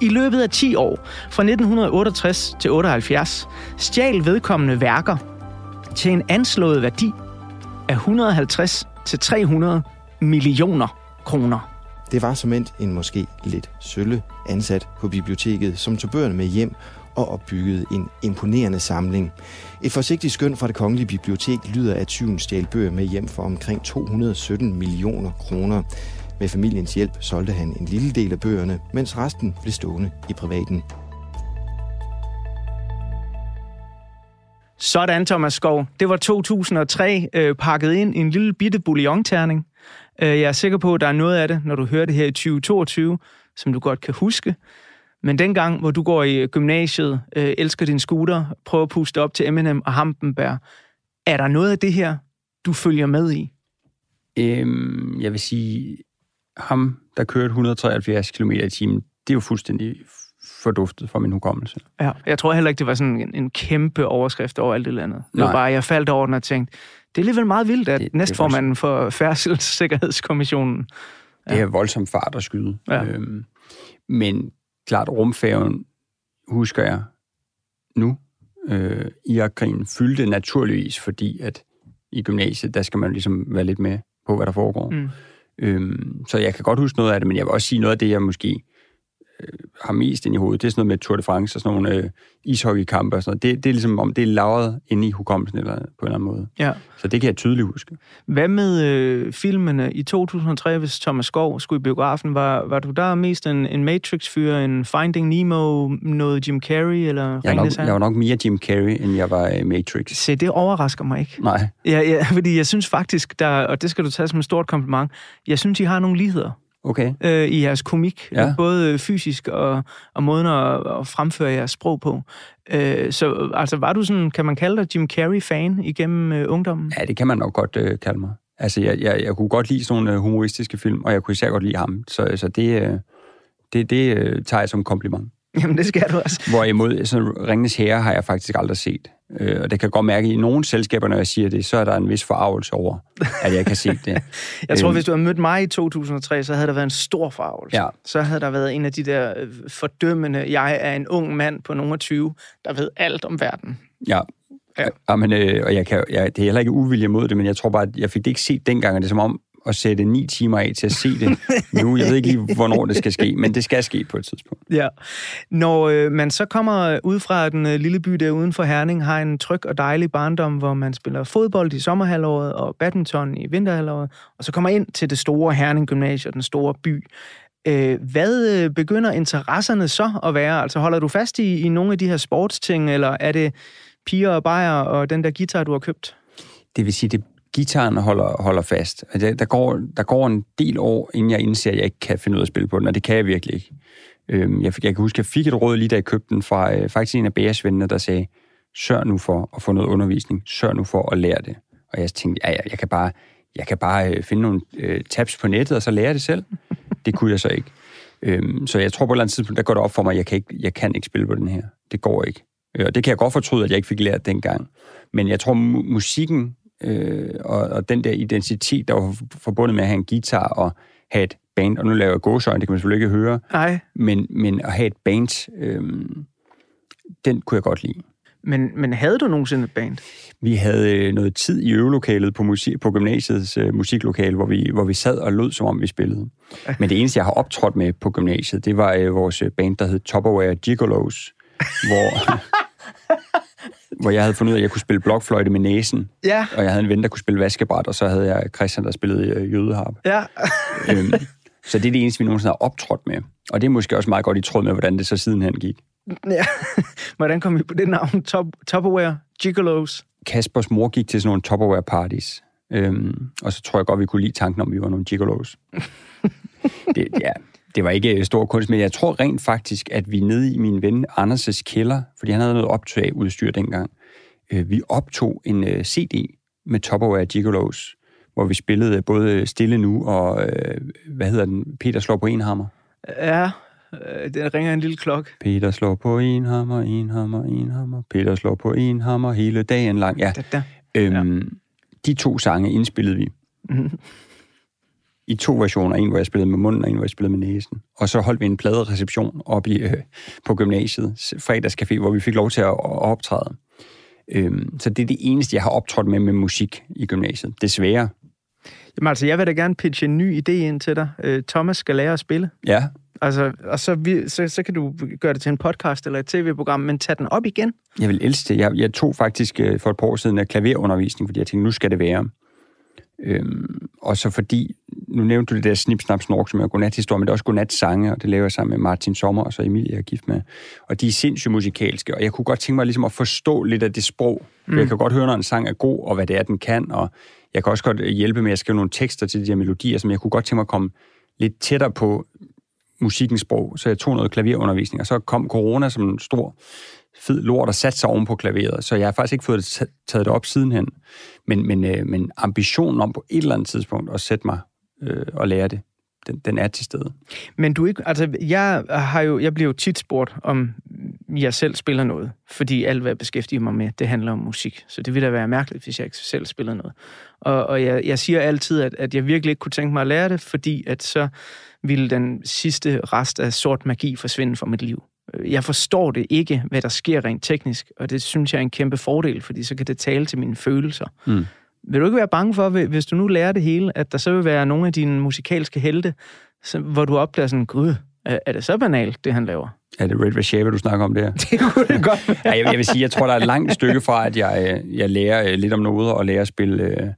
Speaker 1: I løbet af 10 år, fra 1968 til 78, stjal vedkommende værker til en anslået værdi af 150 til 300 millioner kroner.
Speaker 10: Det var som en måske lidt sølle ansat på biblioteket, som tog bøgerne med hjem og opbyggede en imponerende samling. Et forsigtigt skøn fra det kongelige bibliotek lyder, at tyven stjal bøger med hjem for omkring 217 millioner kroner. Med familiens hjælp solgte han en lille del af bøgerne, mens resten blev stående i privaten.
Speaker 1: Sådan, Thomas Skov. Det var 2003 øh, pakket ind i en lille bitte bouillonterning. Øh, jeg er sikker på, at der er noget af det, når du hører det her i 2022, som du godt kan huske. Men dengang, hvor du går i gymnasiet, øh, elsker din scooter, prøver at puste op til Eminem og Hampenberg, er der noget af det her, du følger med i?
Speaker 2: Øhm, jeg vil sige, ham, der kørte 173 km i timen, det er jo fuldstændig forduftet fra min hukommelse.
Speaker 1: Ja, jeg tror heller ikke, det var sådan en, en kæmpe overskrift over alt det landet. Det var
Speaker 2: Nej.
Speaker 1: bare, jeg faldt over den og tænkte, det er alligevel meget vildt, at
Speaker 2: Det- det
Speaker 1: næstformanden for Færdselssikkerhedskommissionen
Speaker 2: Det er voldsomt fart at skyde.
Speaker 1: Ja.
Speaker 2: Øhm, men klart, rumfærgen, husker jeg nu, øh, Irakkrigen fyldte naturligvis, fordi at i gymnasiet, der skal man ligesom være lidt med på, hvad der foregår.
Speaker 1: Mm.
Speaker 2: Øhm, så jeg kan godt huske noget af det, men jeg vil også sige noget af det, jeg måske har mest ind i hovedet. Det er sådan noget med Tour de France og sådan nogle øh, ishockeykampe og sådan noget. Det, det er ligesom om, det er lavet inde i hukommelsen eller på en eller anden måde.
Speaker 1: Ja.
Speaker 2: Så det kan jeg tydeligt huske.
Speaker 1: Hvad med øh, filmene i 2003, hvis Thomas Skov skulle i biografen? Var, var du der mest en, en Matrix-fyr, en Finding Nemo, noget Jim Carrey eller
Speaker 2: Jeg nok, jeg var nok mere Jim Carrey, end jeg var øh, Matrix.
Speaker 1: Se, det overrasker mig ikke.
Speaker 2: Nej.
Speaker 1: Ja, ja, fordi jeg synes faktisk, der, og det skal du tage som et stort kompliment, jeg synes, I har nogle ligheder
Speaker 2: Okay.
Speaker 1: øh, i jeres komik,
Speaker 2: Ja.
Speaker 1: både fysisk og, og måden at, at fremføre jeres sprog på. Øh, så altså, var du sådan, kan man kalde dig Jim Carrey-fan igennem øh, ungdommen?
Speaker 2: Ja, det kan man nok godt øh, kalde mig. Altså, jeg, jeg, jeg kunne godt lide sådan nogle øh, humoristiske film, og jeg kunne især godt lide ham. Så, så det, øh, det, det øh, tager jeg som kompliment.
Speaker 1: Jamen, det skal du også.
Speaker 2: Hvorimod, sådan Ringens Herre har jeg faktisk aldrig set. Øh, og det kan jeg godt mærke, at i nogle selskaber, når jeg siger det, så er der en vis forarvelse over, at jeg ikke har set det.
Speaker 1: Jeg tror,
Speaker 2: Øhm,
Speaker 1: hvis du havde mødt mig i 2003, så havde der været en stor farvelse.
Speaker 2: Ja.
Speaker 1: Så havde der været en af de der øh, fordømmende, jeg er en ung mand på nogle af 20, der ved alt om verden.
Speaker 2: Ja.
Speaker 1: Ja.
Speaker 2: ja. men, øh, og jeg kan, jeg, det er heller ikke uvilje mod det, men jeg tror bare, at jeg fik det ikke set dengang, og det er som om at sætte ni timer af til at se det nu. Jeg ved ikke lige, hvornår det skal ske, men det skal ske på et tidspunkt.
Speaker 1: Ja. Når øh, man så kommer ud fra den øh, lille by der uden for Herning, har en tryg og dejlig barndom, hvor man spiller fodbold i sommerhalvåret og badminton i vinterhalvåret, og så kommer ind til det store Herning Gymnasium, den store by. Øh, hvad øh, begynder interesserne så at være? Altså holder du fast i, i nogle af de her sportsting, eller er det piger og bajer og den der guitar, du har købt?
Speaker 2: Det vil sige, det gitaren holder, holder fast. Altså, der, går, der går en del år, inden jeg indser, at jeg ikke kan finde ud af at spille på den, og det kan jeg virkelig ikke. Øhm, jeg, jeg kan huske, at jeg fik et råd lige da jeg købte den fra øh, faktisk en af bæresvendene, der sagde, sørg nu for at få noget undervisning, sørg nu for at lære det. Og jeg tænkte, ja, jeg, jeg kan bare, jeg kan bare øh, finde nogle øh, tabs på nettet, og så lære det selv. Det kunne jeg så ikke. Øhm, så jeg tror på et eller andet tidspunkt, der går det op for mig, at jeg kan ikke, jeg kan ikke spille på den her. Det går ikke. Øh, og det kan jeg godt fortryde, at jeg ikke fik lært dengang. Men jeg tror, mu- musikken øh, og, og den der identitet, der var forbundet med at have en guitar og have et band, og nu laver jeg gåsøjne, det kan man selvfølgelig ikke høre,
Speaker 1: Nej,
Speaker 2: men, men at have et band, øh, den kunne jeg godt lide.
Speaker 1: men, men havde du nogensinde et band?
Speaker 2: Vi havde øh, noget tid i øvelokalet på, musik, på gymnasiets øh, musiklokale, hvor vi, hvor vi sad og lød, som om vi spillede. Men det eneste, jeg har optrådt med på gymnasiet, det var øh, vores band, der hed Tupperware Gigolos, hvor, hvor jeg havde fundet ud af, at jeg kunne spille blokfløjte med næsen,
Speaker 1: Ja,
Speaker 2: og jeg havde en ven, der kunne spille vaskebræt, og så havde jeg Christian, der spillede øh, jødeharp.
Speaker 1: ja.
Speaker 2: øhm, så det er det eneste, vi nogensinde har optrådt med. Og det er måske også meget godt i tråd med, hvordan det så sidenhen gik.
Speaker 1: ja. Hvordan kom vi på det navn? Top, Tupperware Gigolos?
Speaker 2: Kaspers mor gik til sådan nogle Tupperware parties. Øhm, og så tror jeg godt, vi kunne lide tanken om, vi var nogle gigolos. det, ja, det var ikke øh, stor kunst, men jeg tror rent faktisk, at vi nede i min ven Anders' kælder, fordi han havde noget optageudstyr dengang, øh, vi optog en øh, CD med Tupperware Gigolos, hvor vi spillede både Stille Nu og, øh, hvad hedder den, Peter slår på en hammer.
Speaker 1: Ja, øh, det ringer en lille klokke.
Speaker 2: Peter slår på en hammer, en hammer, en hammer. Peter slår på en hammer hele dagen lang. Ja,
Speaker 1: Da, da.
Speaker 2: Øhm, ja. De to sange indspillede vi.
Speaker 1: Mhm.
Speaker 2: I to versioner. En, hvor jeg spillede med munden, og en, hvor jeg spillede med næsen. Og så holdt vi en pladereception op i, øh, på gymnasiet, fredagscafé, hvor vi fik lov til at, at optræde. Øhm, så det er det eneste, jeg har optrådt med med musik i gymnasiet. Desværre.
Speaker 1: Jamen altså, jeg vil da gerne pitche en ny idé ind til dig. Øh, Thomas skal lære at spille.
Speaker 2: Ja.
Speaker 1: Altså, og så, vi, så, så kan du gøre det til en podcast eller et tv-program, men tag den op igen.
Speaker 2: Jeg vil elske det. Jeg, jeg tog faktisk øh, for et par år siden af klaverundervisning, fordi jeg tænkte, nu skal det være. Øhm, og så fordi, nu nævnte du det der snip, snap, snork, som er godnat-historie, men det er også godnat-sange, og det laver jeg sammen med Martin Sommer og så Emilie, jeg er gift med. Og de er sindssygt musikalske, og jeg kunne godt tænke mig ligesom at forstå lidt af det sprog. Mm. Jeg kan godt høre, når en sang er god, og hvad det er, den kan, og jeg kan også godt hjælpe med at skrive nogle tekster til de her melodier, som jeg kunne godt tænke mig at komme lidt tættere på musikkens sprog, så jeg tog noget klaverundervisning, og så kom corona som en stor fed lort og sætte sig oven på klaveret, så jeg har faktisk ikke fået det taget det op sidenhen. Men, men, øh, men ambitionen om på et eller andet tidspunkt at sætte mig øh, og lære det, den, den er til stede.
Speaker 1: Men du ikke, altså jeg har jo, jeg bliver jo tit spurgt, om jeg selv spiller noget, fordi alt, hvad jeg beskæftiger mig med, det handler om musik. Så det ville da være mærkeligt, hvis jeg ikke selv spillede noget. Og, og jeg, jeg siger altid, at, at jeg virkelig ikke kunne tænke mig at lære det, fordi at så ville den sidste rest af sort magi forsvinde fra mit liv. Jeg forstår det ikke, hvad der sker rent teknisk, og det synes jeg er en kæmpe fordel, fordi så kan det tale til mine følelser. Mm. Vil du ikke være bange for, hvis du nu lærer det hele, at der så vil være nogle af dine musikalske helte, hvor du opdager sådan, gud, er det så banalt, det han laver?
Speaker 2: Er det Red Vashava, du snakker om der?
Speaker 1: Det kunne det godt
Speaker 2: ja, jeg, jeg vil sige, jeg tror, der er et langt stykke fra, at jeg, jeg lærer øh, lidt om noget og lærer at spille øh,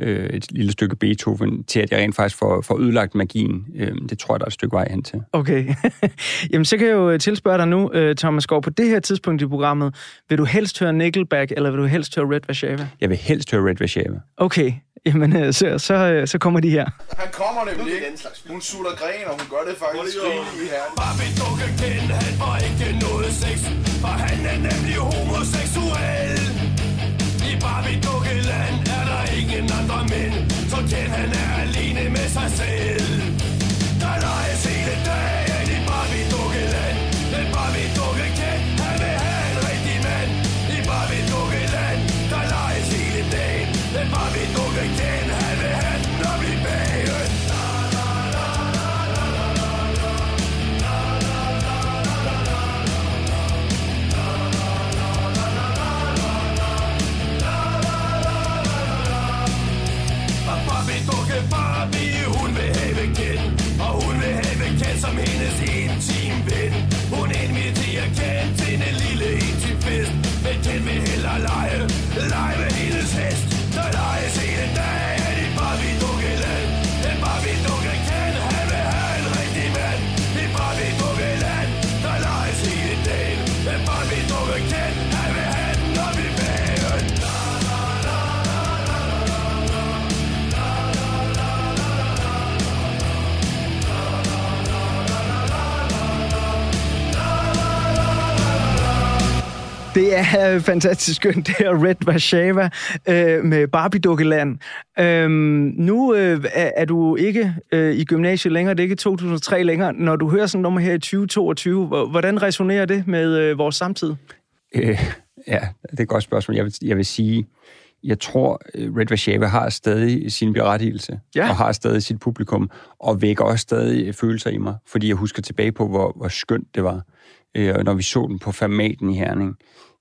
Speaker 2: øh, et lille stykke Beethoven, til at jeg rent faktisk får, får ødelagt magien. Øh, det tror jeg, der er et stykke vej hen til.
Speaker 1: Okay. Jamen, så kan jeg jo øh, tilspørge dig nu, øh, Thomas Skov, på det her tidspunkt i programmet, vil du helst høre Nickelback, eller vil du helst høre Red Vashava?
Speaker 2: Jeg vil helst høre Red Vashava.
Speaker 1: Okay. Jamen, så, så, så kommer de her.
Speaker 11: Han kommer nemlig ikke. Hun sutter gren, og hun gør det faktisk rimelig herligt.
Speaker 12: Barbie dukke kendt, han var ikke noget sex, for han er nemlig homoseksuel. I Barbie dukkeland er der ingen andre mænd, så Ken han er alene med sig selv. Der leges hele dagen i Barbie dukkeland, men Barbie dukke Ken, han vil have en rigtig mand. I Barbie dukkeland, der leges hele dagen, men Barbie hendes intim ven Hun inviterer Ken til en lille intim fest. Men Ken vil hellere lege, lege
Speaker 1: Det er fantastisk skønt, det her Red Vashava øh, med Barbie-dukkeland. Øhm, nu øh, er, er du ikke øh, i gymnasiet længere, det er ikke 2003 længere. Når du hører sådan noget nummer her i 2022, hvordan resonerer det med øh, vores samtid?
Speaker 2: Øh, ja, det er et godt spørgsmål. Jeg vil, jeg vil sige, jeg tror, Red Vashava har stadig sin berettigelse,
Speaker 1: Ja.
Speaker 2: og har stadig sit publikum, og vækker også stadig følelser i mig, fordi jeg husker tilbage på, hvor, hvor skønt det var, øh, når vi så den på Fermaten i Herning.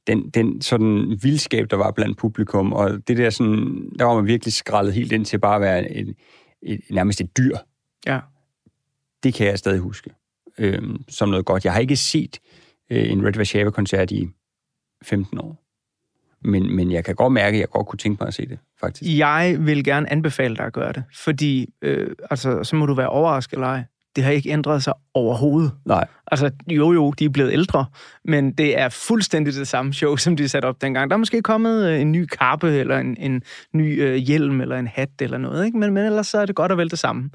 Speaker 2: Den, den sådan vildskab, der var blandt publikum, og det der sådan, der var man virkelig skrællet helt ind til bare at være et, et, nærmest et dyr.
Speaker 1: Ja.
Speaker 2: Det kan jeg stadig huske øh, som noget godt. Jeg har ikke set øh, en Red Vashava-koncert i 15 år. Men, men jeg kan godt mærke, at jeg godt kunne tænke mig at se det, faktisk.
Speaker 1: Jeg vil gerne anbefale dig at gøre det, fordi øh, altså, så må du være overrasket eller ej. Det har ikke ændret sig overhovedet.
Speaker 2: Nej.
Speaker 1: Altså, jo jo, de er blevet ældre, men det er fuldstændig det samme show, som de satte op dengang. Der er måske kommet øh, en ny kappe, eller en, en ny øh, hjelm, eller en hat, eller noget, ikke? Men, men ellers så er det godt og vel det samme.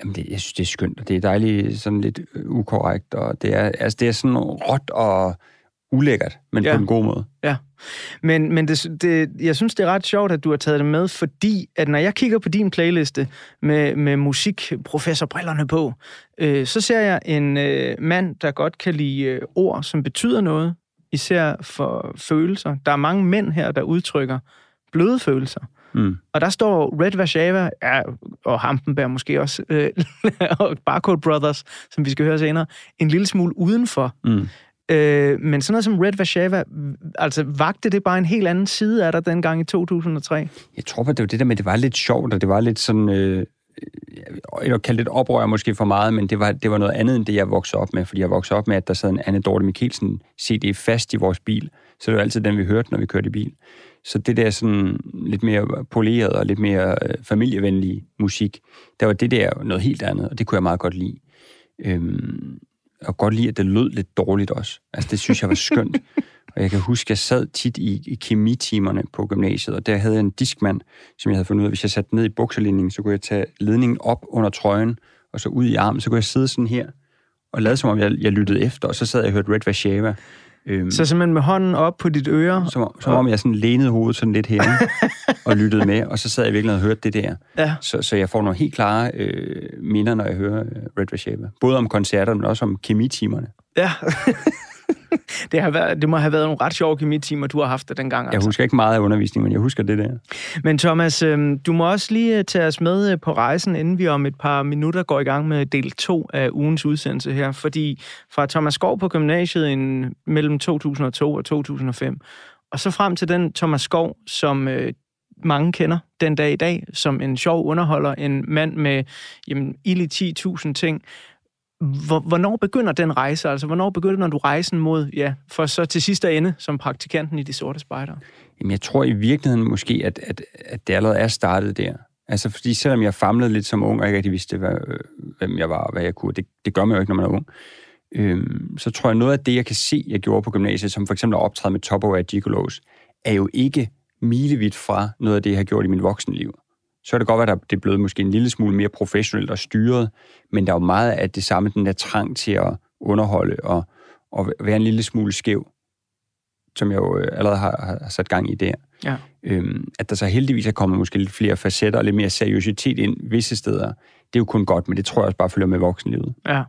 Speaker 2: Jamen, det, jeg synes, det er skønt, og det er dejligt sådan lidt øh, ukorrekt, og det er, altså, det er sådan råt og ulækkert, men ja. På en god måde.
Speaker 1: Ja, men, men det, det, jeg synes, det er ret sjovt, at du har taget det med, fordi at når jeg kigger på din playliste med, med musikprofessorbrillerne på, øh, så ser jeg en øh, mand, der godt kan lide øh, ord, som betyder noget, især for følelser. Der er mange mænd her, der udtrykker bløde følelser.
Speaker 2: Mm.
Speaker 1: Og der står Red Vashava, ja, og Hampenberg måske også, øh, og Barcode Brothers, som vi skal høre senere, en lille smule udenfor.
Speaker 2: Mm.
Speaker 1: Øh, men sådan noget som Red Vashava, altså vagte det bare en helt anden side af dig dengang i 2003?
Speaker 2: Jeg tror bare, det var det der med, det var lidt sjovt, og det var lidt sådan... Øh, øh, jeg vil kalde det et oprør måske for meget, men det var, det var noget andet end det, jeg voksede op med, fordi jeg voksede op med, at der sad en Anne Dorte Mikkelsen CD fast i vores bil, så det var altid den, vi hørte, når vi kørte i bil. Så det der sådan lidt mere poleret og lidt mere øh, familievenlig familievenlige musik, der var det der noget helt andet, og det kunne jeg meget godt lide. Øhm, og godt lide, at det lød lidt dårligt også. Altså, det synes jeg var skønt. og jeg kan huske, at jeg sad tit i, i kemitimerne på gymnasiet, og der havde jeg en diskmand, som jeg havde fundet ud af, hvis jeg satte ned i bukserlinningen, så kunne jeg tage ledningen op under trøjen, og så ud i armen, så kunne jeg sidde sådan her, og lade som om, jeg, jeg lyttede efter, og så sad jeg og hørte Red Vashava.
Speaker 1: Øhm, så simpelthen med hånden op på dit øre?
Speaker 2: Som, som om jeg sådan lænede hovedet sådan lidt her og lyttede med, og så sad jeg virkelig og hørte det der.
Speaker 1: Ja.
Speaker 2: Så, så jeg får nogle helt klare øh, minder, når jeg hører øh, Red Vashava. Både om koncerter, men også om kemitimerne.
Speaker 1: Ja. det, har været, det må have været nogle ret sjove kemitimer, du har haft det dengang.
Speaker 2: Altså. Jeg husker ikke meget af undervisningen, men jeg husker det der.
Speaker 1: Men Thomas, øh, du må også lige tage os med øh, på rejsen, inden vi om et par minutter går i gang med del 2 af ugens udsendelse her. Fordi fra Thomas Skov på gymnasiet in, mellem 2002 og 2005, og så frem til den Thomas Skov, som øh, mange kender den dag i dag, som en sjov underholder, en mand med jamen, ild 10.000 ting, Hvornår begynder den rejse? Altså, hvornår begynder du rejsen mod, ja, for så til sidste ende som praktikanten i De Sorte Spejder?
Speaker 2: Jamen, jeg tror i virkeligheden måske, at, at, at det allerede er startet der. Altså, fordi selvom jeg famlede lidt som ung, og ikke rigtig vidste, hvad, øh, hvem jeg var og hvad jeg kunne, det, det gør man jo ikke, når man er ung, øhm, så tror jeg, noget af det, jeg kan se, jeg gjorde på gymnasiet, som for eksempel at optræde med Top of Gigolos, er jo ikke milevidt fra noget af det, jeg har gjort i min voksenliv så er det godt at det er blevet måske en lille smule mere professionelt og styret, men der er jo meget af det samme, den der trang til at underholde og, og være en lille smule skæv, som jeg jo øh, allerede har, har sat gang i der.
Speaker 1: Ja.
Speaker 2: Øhm, at der så heldigvis er kommet måske lidt flere facetter og lidt mere seriøsitet ind visse steder, det er jo kun godt, men det tror jeg også bare følger med voksenlivet.
Speaker 1: Ja.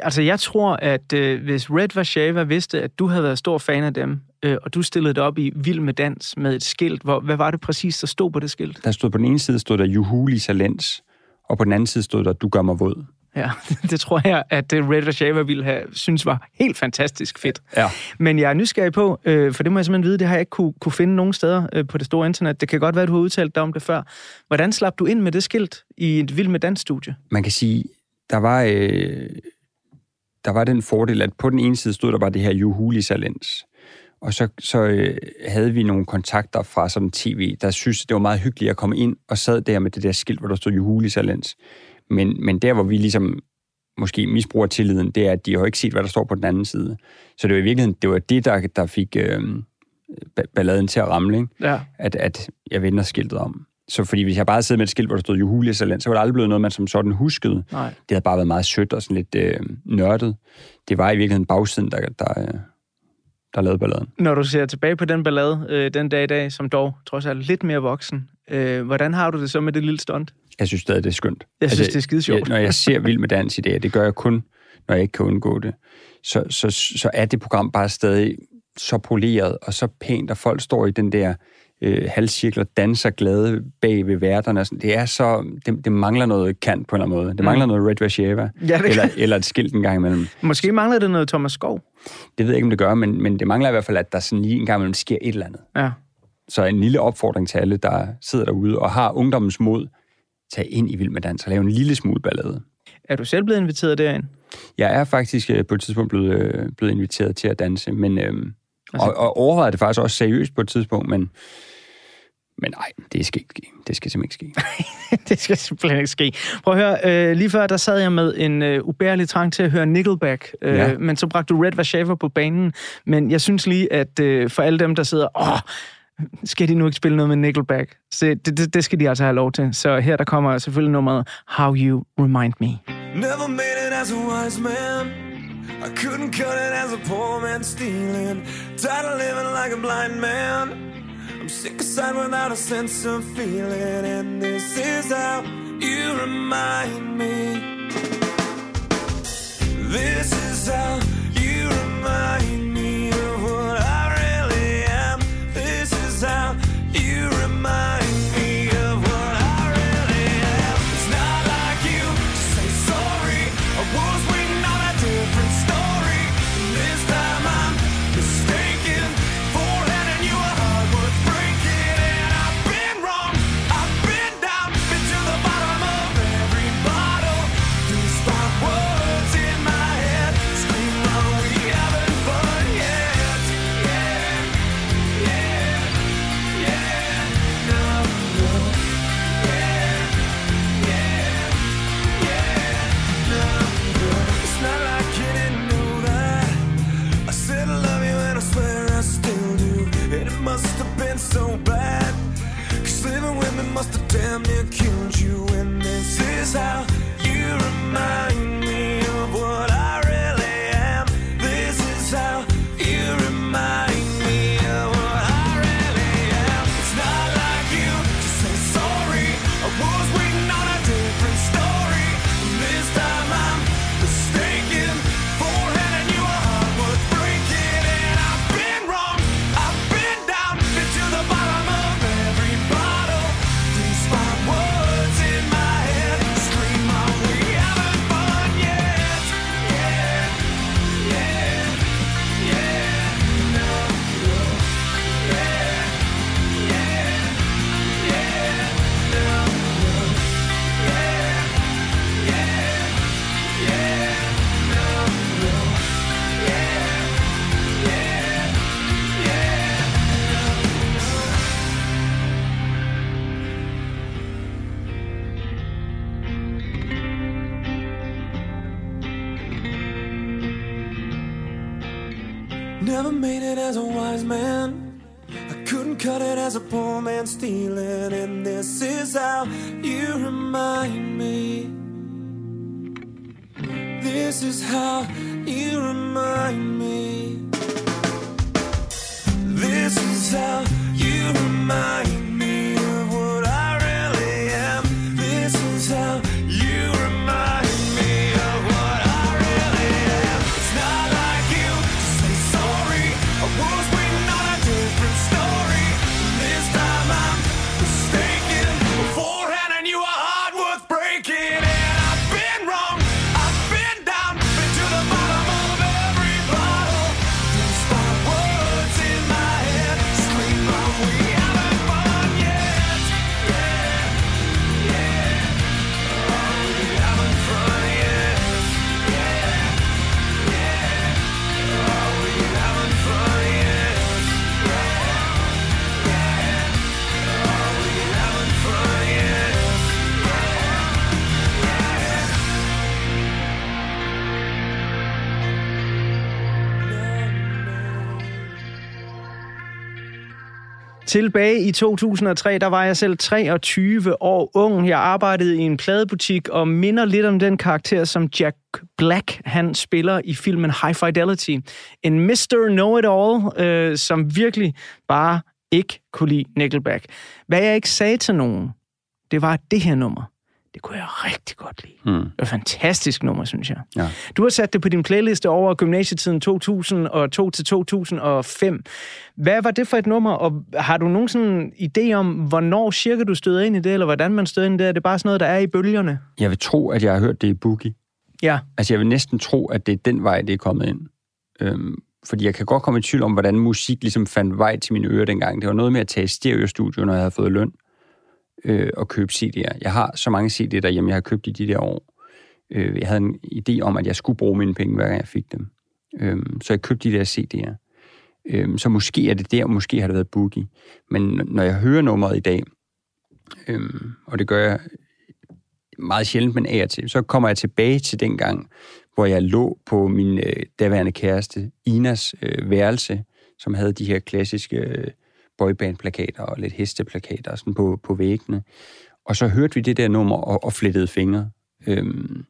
Speaker 1: Altså, jeg tror, at øh, hvis Red Vashava vidste, at du havde været stor fan af dem, øh, og du stillede det op i Vild med Dans med et skilt, hvor, hvad var det præcis, der stod på det skilt?
Speaker 2: Der stod på den ene side, stod der Juhuli Salens, og på den anden side stod der, Du gør mig våd.
Speaker 1: Ja, det tror jeg, at øh, Red Vashava ville have synes var helt fantastisk fedt.
Speaker 2: Ja.
Speaker 1: Men jeg er nysgerrig på, øh, for det må jeg simpelthen vide, det har jeg ikke kunne, kunne finde nogen steder øh, på det store internet. Det kan godt være, at du har udtalt dig om det før. Hvordan slap du ind med det skilt i et Vild med Dans-studie?
Speaker 2: Man kan sige, der var... Øh der var den fordel, at på den ene side stod der bare det her Juhuli Salens. Og så, så øh, havde vi nogle kontakter fra sådan tv, der synes, det var meget hyggeligt at komme ind og sad der med det der skilt, hvor der stod Juhuli Salens. Men, men der, hvor vi ligesom måske misbruger tilliden, det er, at de har ikke set, hvad der står på den anden side. Så det var i virkeligheden, det var det, der, der fik øh, balladen til at ramle, ikke?
Speaker 1: Ja.
Speaker 2: At, at jeg vender skiltet om. Så fordi hvis jeg bare havde med et skilt, hvor der stod Juhulia Saland, så var det aldrig blevet noget, man som sådan huskede.
Speaker 1: Nej.
Speaker 2: Det havde bare været meget sødt og sådan lidt øh, nørdet. Det var i virkeligheden bagsiden, der, der, øh, der lavede balladen.
Speaker 1: Når du ser tilbage på den ballade øh, den dag i dag, som dog trods alt lidt mere voksen, øh, hvordan har du det så med det lille stunt?
Speaker 2: Jeg synes stadig, det er skønt.
Speaker 1: Jeg synes, altså, det er skide sjovt.
Speaker 2: Jeg, når jeg ser Vild med Dans i dag, det gør jeg kun, når jeg ikke kan undgå det, så, så, så er det program bare stadig så poleret og så pænt, og folk står i den der øh, halvcirkler danser glade bag ved værterne. Det er så... Det, det mangler noget kant på en eller anden måde. Det mangler mm. noget Red Vasheva.
Speaker 1: Ja,
Speaker 2: eller, eller et skilt en gang imellem.
Speaker 1: Måske mangler det noget Thomas Skov.
Speaker 2: Det ved jeg ikke, om det gør, men, men det mangler i hvert fald, at der sådan lige en gang imellem sker et eller andet.
Speaker 1: Ja.
Speaker 2: Så en lille opfordring til alle, der sidder derude og har ungdommens mod, tag ind i Vild med Dans og lave en lille smule ballade.
Speaker 1: Er du selv blevet inviteret derind?
Speaker 2: Jeg er faktisk øh, på et tidspunkt blevet, øh, blevet inviteret til at danse, men, øhm, altså... og, og overvejede det faktisk også seriøst på et tidspunkt, men men nej, det skal ikke ske. Det skal simpelthen ikke
Speaker 1: ske. det skal simpelthen ikke ske. Prøv at høre, øh, lige før der sad jeg med en øh, ubærlig trang til at høre Nickelback, øh, ja. men så bragte du Red Vashava på banen. Men jeg synes lige, at øh, for alle dem, der sidder, åh, skal de nu ikke spille noget med Nickelback? Så det, det, det skal de altså have lov til. Så her der kommer selvfølgelig nummeret How You Remind Me.
Speaker 12: Never made it as a wise man I couldn't cut it as a poor man stealing. Tired of living like a blind man. I'm sick of aside without a sense of feeling, and this is how you remind me. This is how you remind me
Speaker 1: Tilbage i 2003, der var jeg selv 23 år ung. Jeg arbejdede i en pladebutik og minder lidt om den karakter, som Jack Black han spiller i filmen High Fidelity. En Mr. Know-It-All, øh, som virkelig bare ikke kunne lide Nickelback. Hvad jeg ikke sagde til nogen, det var, det her nummer, det kunne jeg rigtig godt lide.
Speaker 2: Mm.
Speaker 1: Det var et fantastisk nummer, synes jeg.
Speaker 2: Ja.
Speaker 1: Du har sat det på din playliste over gymnasietiden 2002 til 2005. Hvad var det for et nummer, og har du nogen sådan idé om, hvornår cirka du støder ind i det, eller hvordan man støder ind i det? Er det bare sådan noget, der er i bølgerne?
Speaker 2: Jeg vil tro, at jeg har hørt det i Boogie.
Speaker 1: Ja.
Speaker 2: Altså, jeg vil næsten tro, at det er den vej, det er kommet ind. Øhm, fordi jeg kan godt komme i tvivl om, hvordan musik ligesom fandt vej til mine ører dengang. Det var noget med at tage i stereostudio, når jeg havde fået løn, øh, og købe CD'er. Jeg har så mange CD'er derhjemme, jeg har købt i de der år. Øh, jeg havde en idé om, at jeg skulle bruge mine penge, hver gang jeg fik dem. Øh, så jeg købte de der CD'er. Øh, så måske er det der, måske har det været Boogie. Men når jeg hører nummeret i dag, øh, og det gør jeg meget sjældent, men af og til, så kommer jeg tilbage til den gang, hvor jeg lå på min øh, daværende kæreste, Inas øh, værelse, som havde de her klassiske øh, boyband-plakater og lidt hesteplakater sådan på, på væggene. Og så hørte vi det der nummer og, og flettede fingre. Øhm,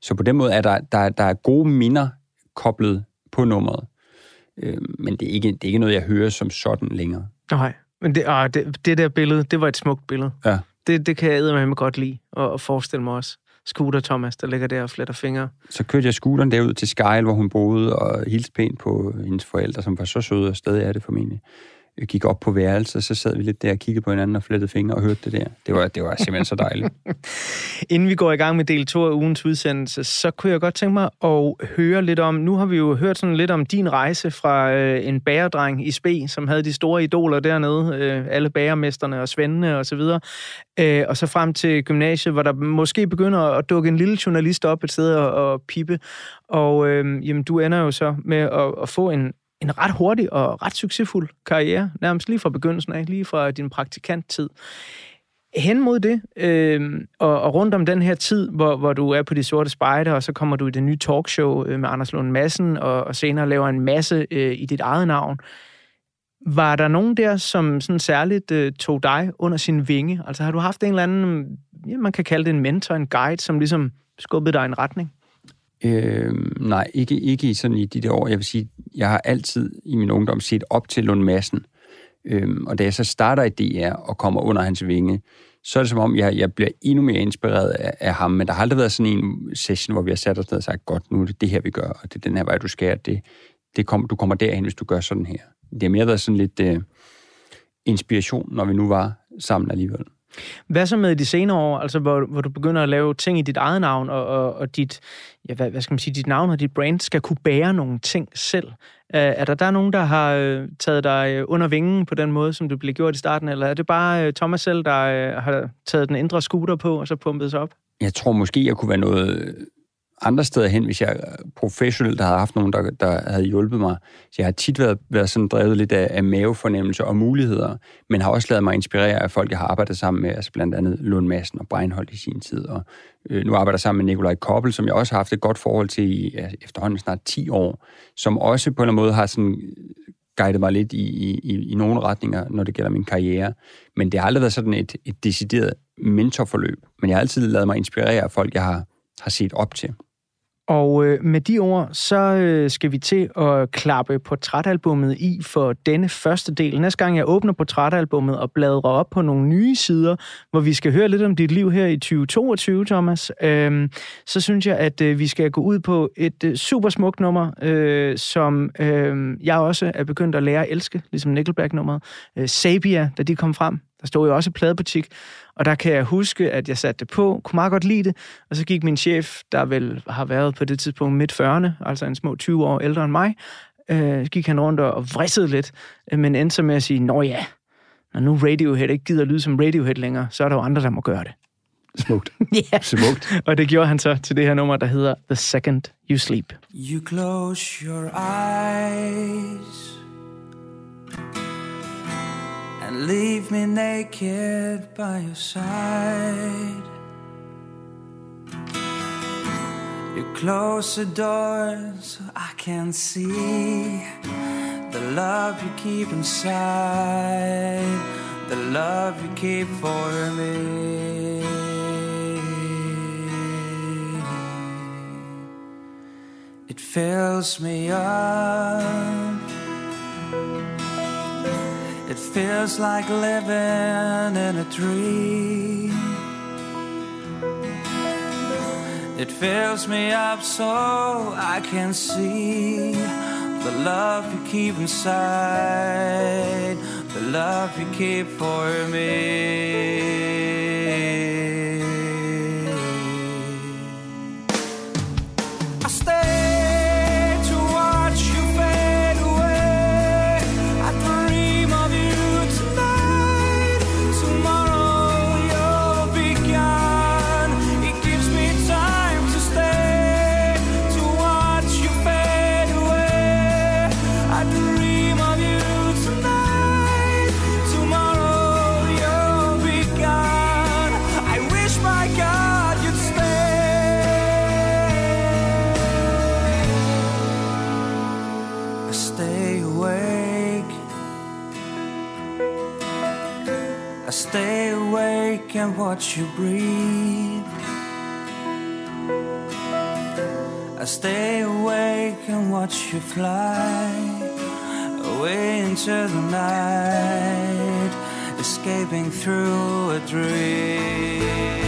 Speaker 2: så på den måde er der, der, der er gode minder koblet på nummeret. Øhm, men det er, ikke, det er ikke noget, jeg hører som sådan længere.
Speaker 1: Nej, men det, ah, det, det der billede, det var et smukt billede.
Speaker 2: Ja.
Speaker 1: Det, det kan jeg eddermame godt lide, og, og forestille mig også. Scooter Thomas, der ligger der og fletter fingre.
Speaker 2: Så kørte jeg scooteren derud til Skyle, hvor hun boede, og hilste pænt på hendes forældre, som var så søde, og stadig er det formentlig. Gik op på værelset, så sad vi lidt der og kiggede på hinanden og flettede fingre og hørte det der. Det var, det var simpelthen så dejligt.
Speaker 1: Inden vi går i gang med del 2 af ugens udsendelse, så kunne jeg godt tænke mig at høre lidt om, nu har vi jo hørt sådan lidt om din rejse fra øh, en bæredreng i Spe, som havde de store idoler dernede, øh, alle bagermesterne og svendene og så videre, øh, og så frem til gymnasiet, hvor der måske begynder at dukke en lille journalist op et sted og, og pippe, og øh, jamen, du ender jo så med at, at få en, en ret hurtig og ret succesfuld karriere, nærmest lige fra begyndelsen af, lige fra din praktikanttid. Hen mod det, øh, og, og rundt om den her tid, hvor, hvor du er på de sorte spejder, og så kommer du i det nye talkshow øh, med Anders Lund Madsen, og, og senere laver en masse øh, i dit eget navn. Var der nogen der, som sådan særligt øh, tog dig under sin vinge? Altså har du haft en eller anden, ja, man kan kalde det en mentor, en guide, som ligesom skubbede dig i en retning?
Speaker 2: Øh, nej, ikke, ikke i sådan i de der år. Jeg vil sige, jeg har altid i min ungdom set op til Lund Madsen. Øh, og da jeg så starter i DR og kommer under hans vinge, så er det som om, jeg, jeg bliver endnu mere inspireret af, af ham. Men der har aldrig været sådan en session, hvor vi har sat os ned og sagt, godt, nu er det det her, vi gør, og det er den her vej, du skal. Det, det kom, du kommer derhen, hvis du gør sådan her. Det har mere været sådan lidt øh, inspiration, når vi nu var sammen alligevel.
Speaker 1: Hvad så med de senere år, altså hvor, hvor du begynder at lave ting i dit eget navn, og, og, og dit, ja, hvad, hvad skal man sige, dit navn og dit brand skal kunne bære nogle ting selv? Er, der der der nogen, der har øh, taget dig øh, under vingen på den måde, som du blev gjort i starten, eller er det bare øh, Thomas selv, der har taget den indre scooter på, og så pumpet sig op?
Speaker 2: Jeg tror måske, jeg kunne være noget andre steder hen, hvis jeg professionelt havde haft nogen, der, der havde hjulpet mig. Så jeg har tit været, været sådan drevet lidt af, af mavefornemmelse og muligheder, men har også lavet mig inspirere af folk, jeg har arbejdet sammen med, altså blandt andet Lund Madsen og Breinholt i sin tid. Og øh, nu arbejder jeg sammen med Nikolaj Koppel, som jeg også har haft et godt forhold til i ja, efterhånden snart 10 år, som også på en eller anden måde har sådan guidet mig lidt i, i, i nogle retninger, når det gælder min karriere. Men det har aldrig været sådan et, et decideret mentorforløb. Men jeg har altid lavet mig inspirere af folk, jeg har, har set op til.
Speaker 1: Og øh, med de ord, så øh, skal vi til at klappe portrætalbummet i for denne første del. Næste gang jeg åbner portrætalbummet og bladrer op på nogle nye sider, hvor vi skal høre lidt om dit liv her i 2022, Thomas, øh, så synes jeg, at øh, vi skal gå ud på et øh, super smukt nummer, øh, som øh, jeg også er begyndt at lære at elske, ligesom Nickelback-nummeret. Øh, Sabia, da de kom frem. Der stod jo også pladebutik, og der kan jeg huske, at jeg satte det på, kunne meget godt lide det, og så gik min chef, der vel har været på det tidspunkt midt 40'erne, altså en små 20 år ældre end mig, øh, gik han rundt og vrissede lidt, øh, men endte så med at sige, nå ja, når nu Radiohead ikke gider lyde som Radiohead længere, så er der jo andre, der må gøre det.
Speaker 2: Smukt.
Speaker 1: ja.
Speaker 2: Smukt.
Speaker 1: Og det gjorde han så til det her nummer, der hedder The Second You Sleep.
Speaker 13: You close your eyes and leave me naked by your side. You close the door so I can see the love you keep inside, the love you keep for me. It fills me up. It feels like living in a dream. It fills me up so I can see the love you keep inside, the love you keep for me. Watch you breathe. I stay awake and watch you fly away into the night, escaping through a dream.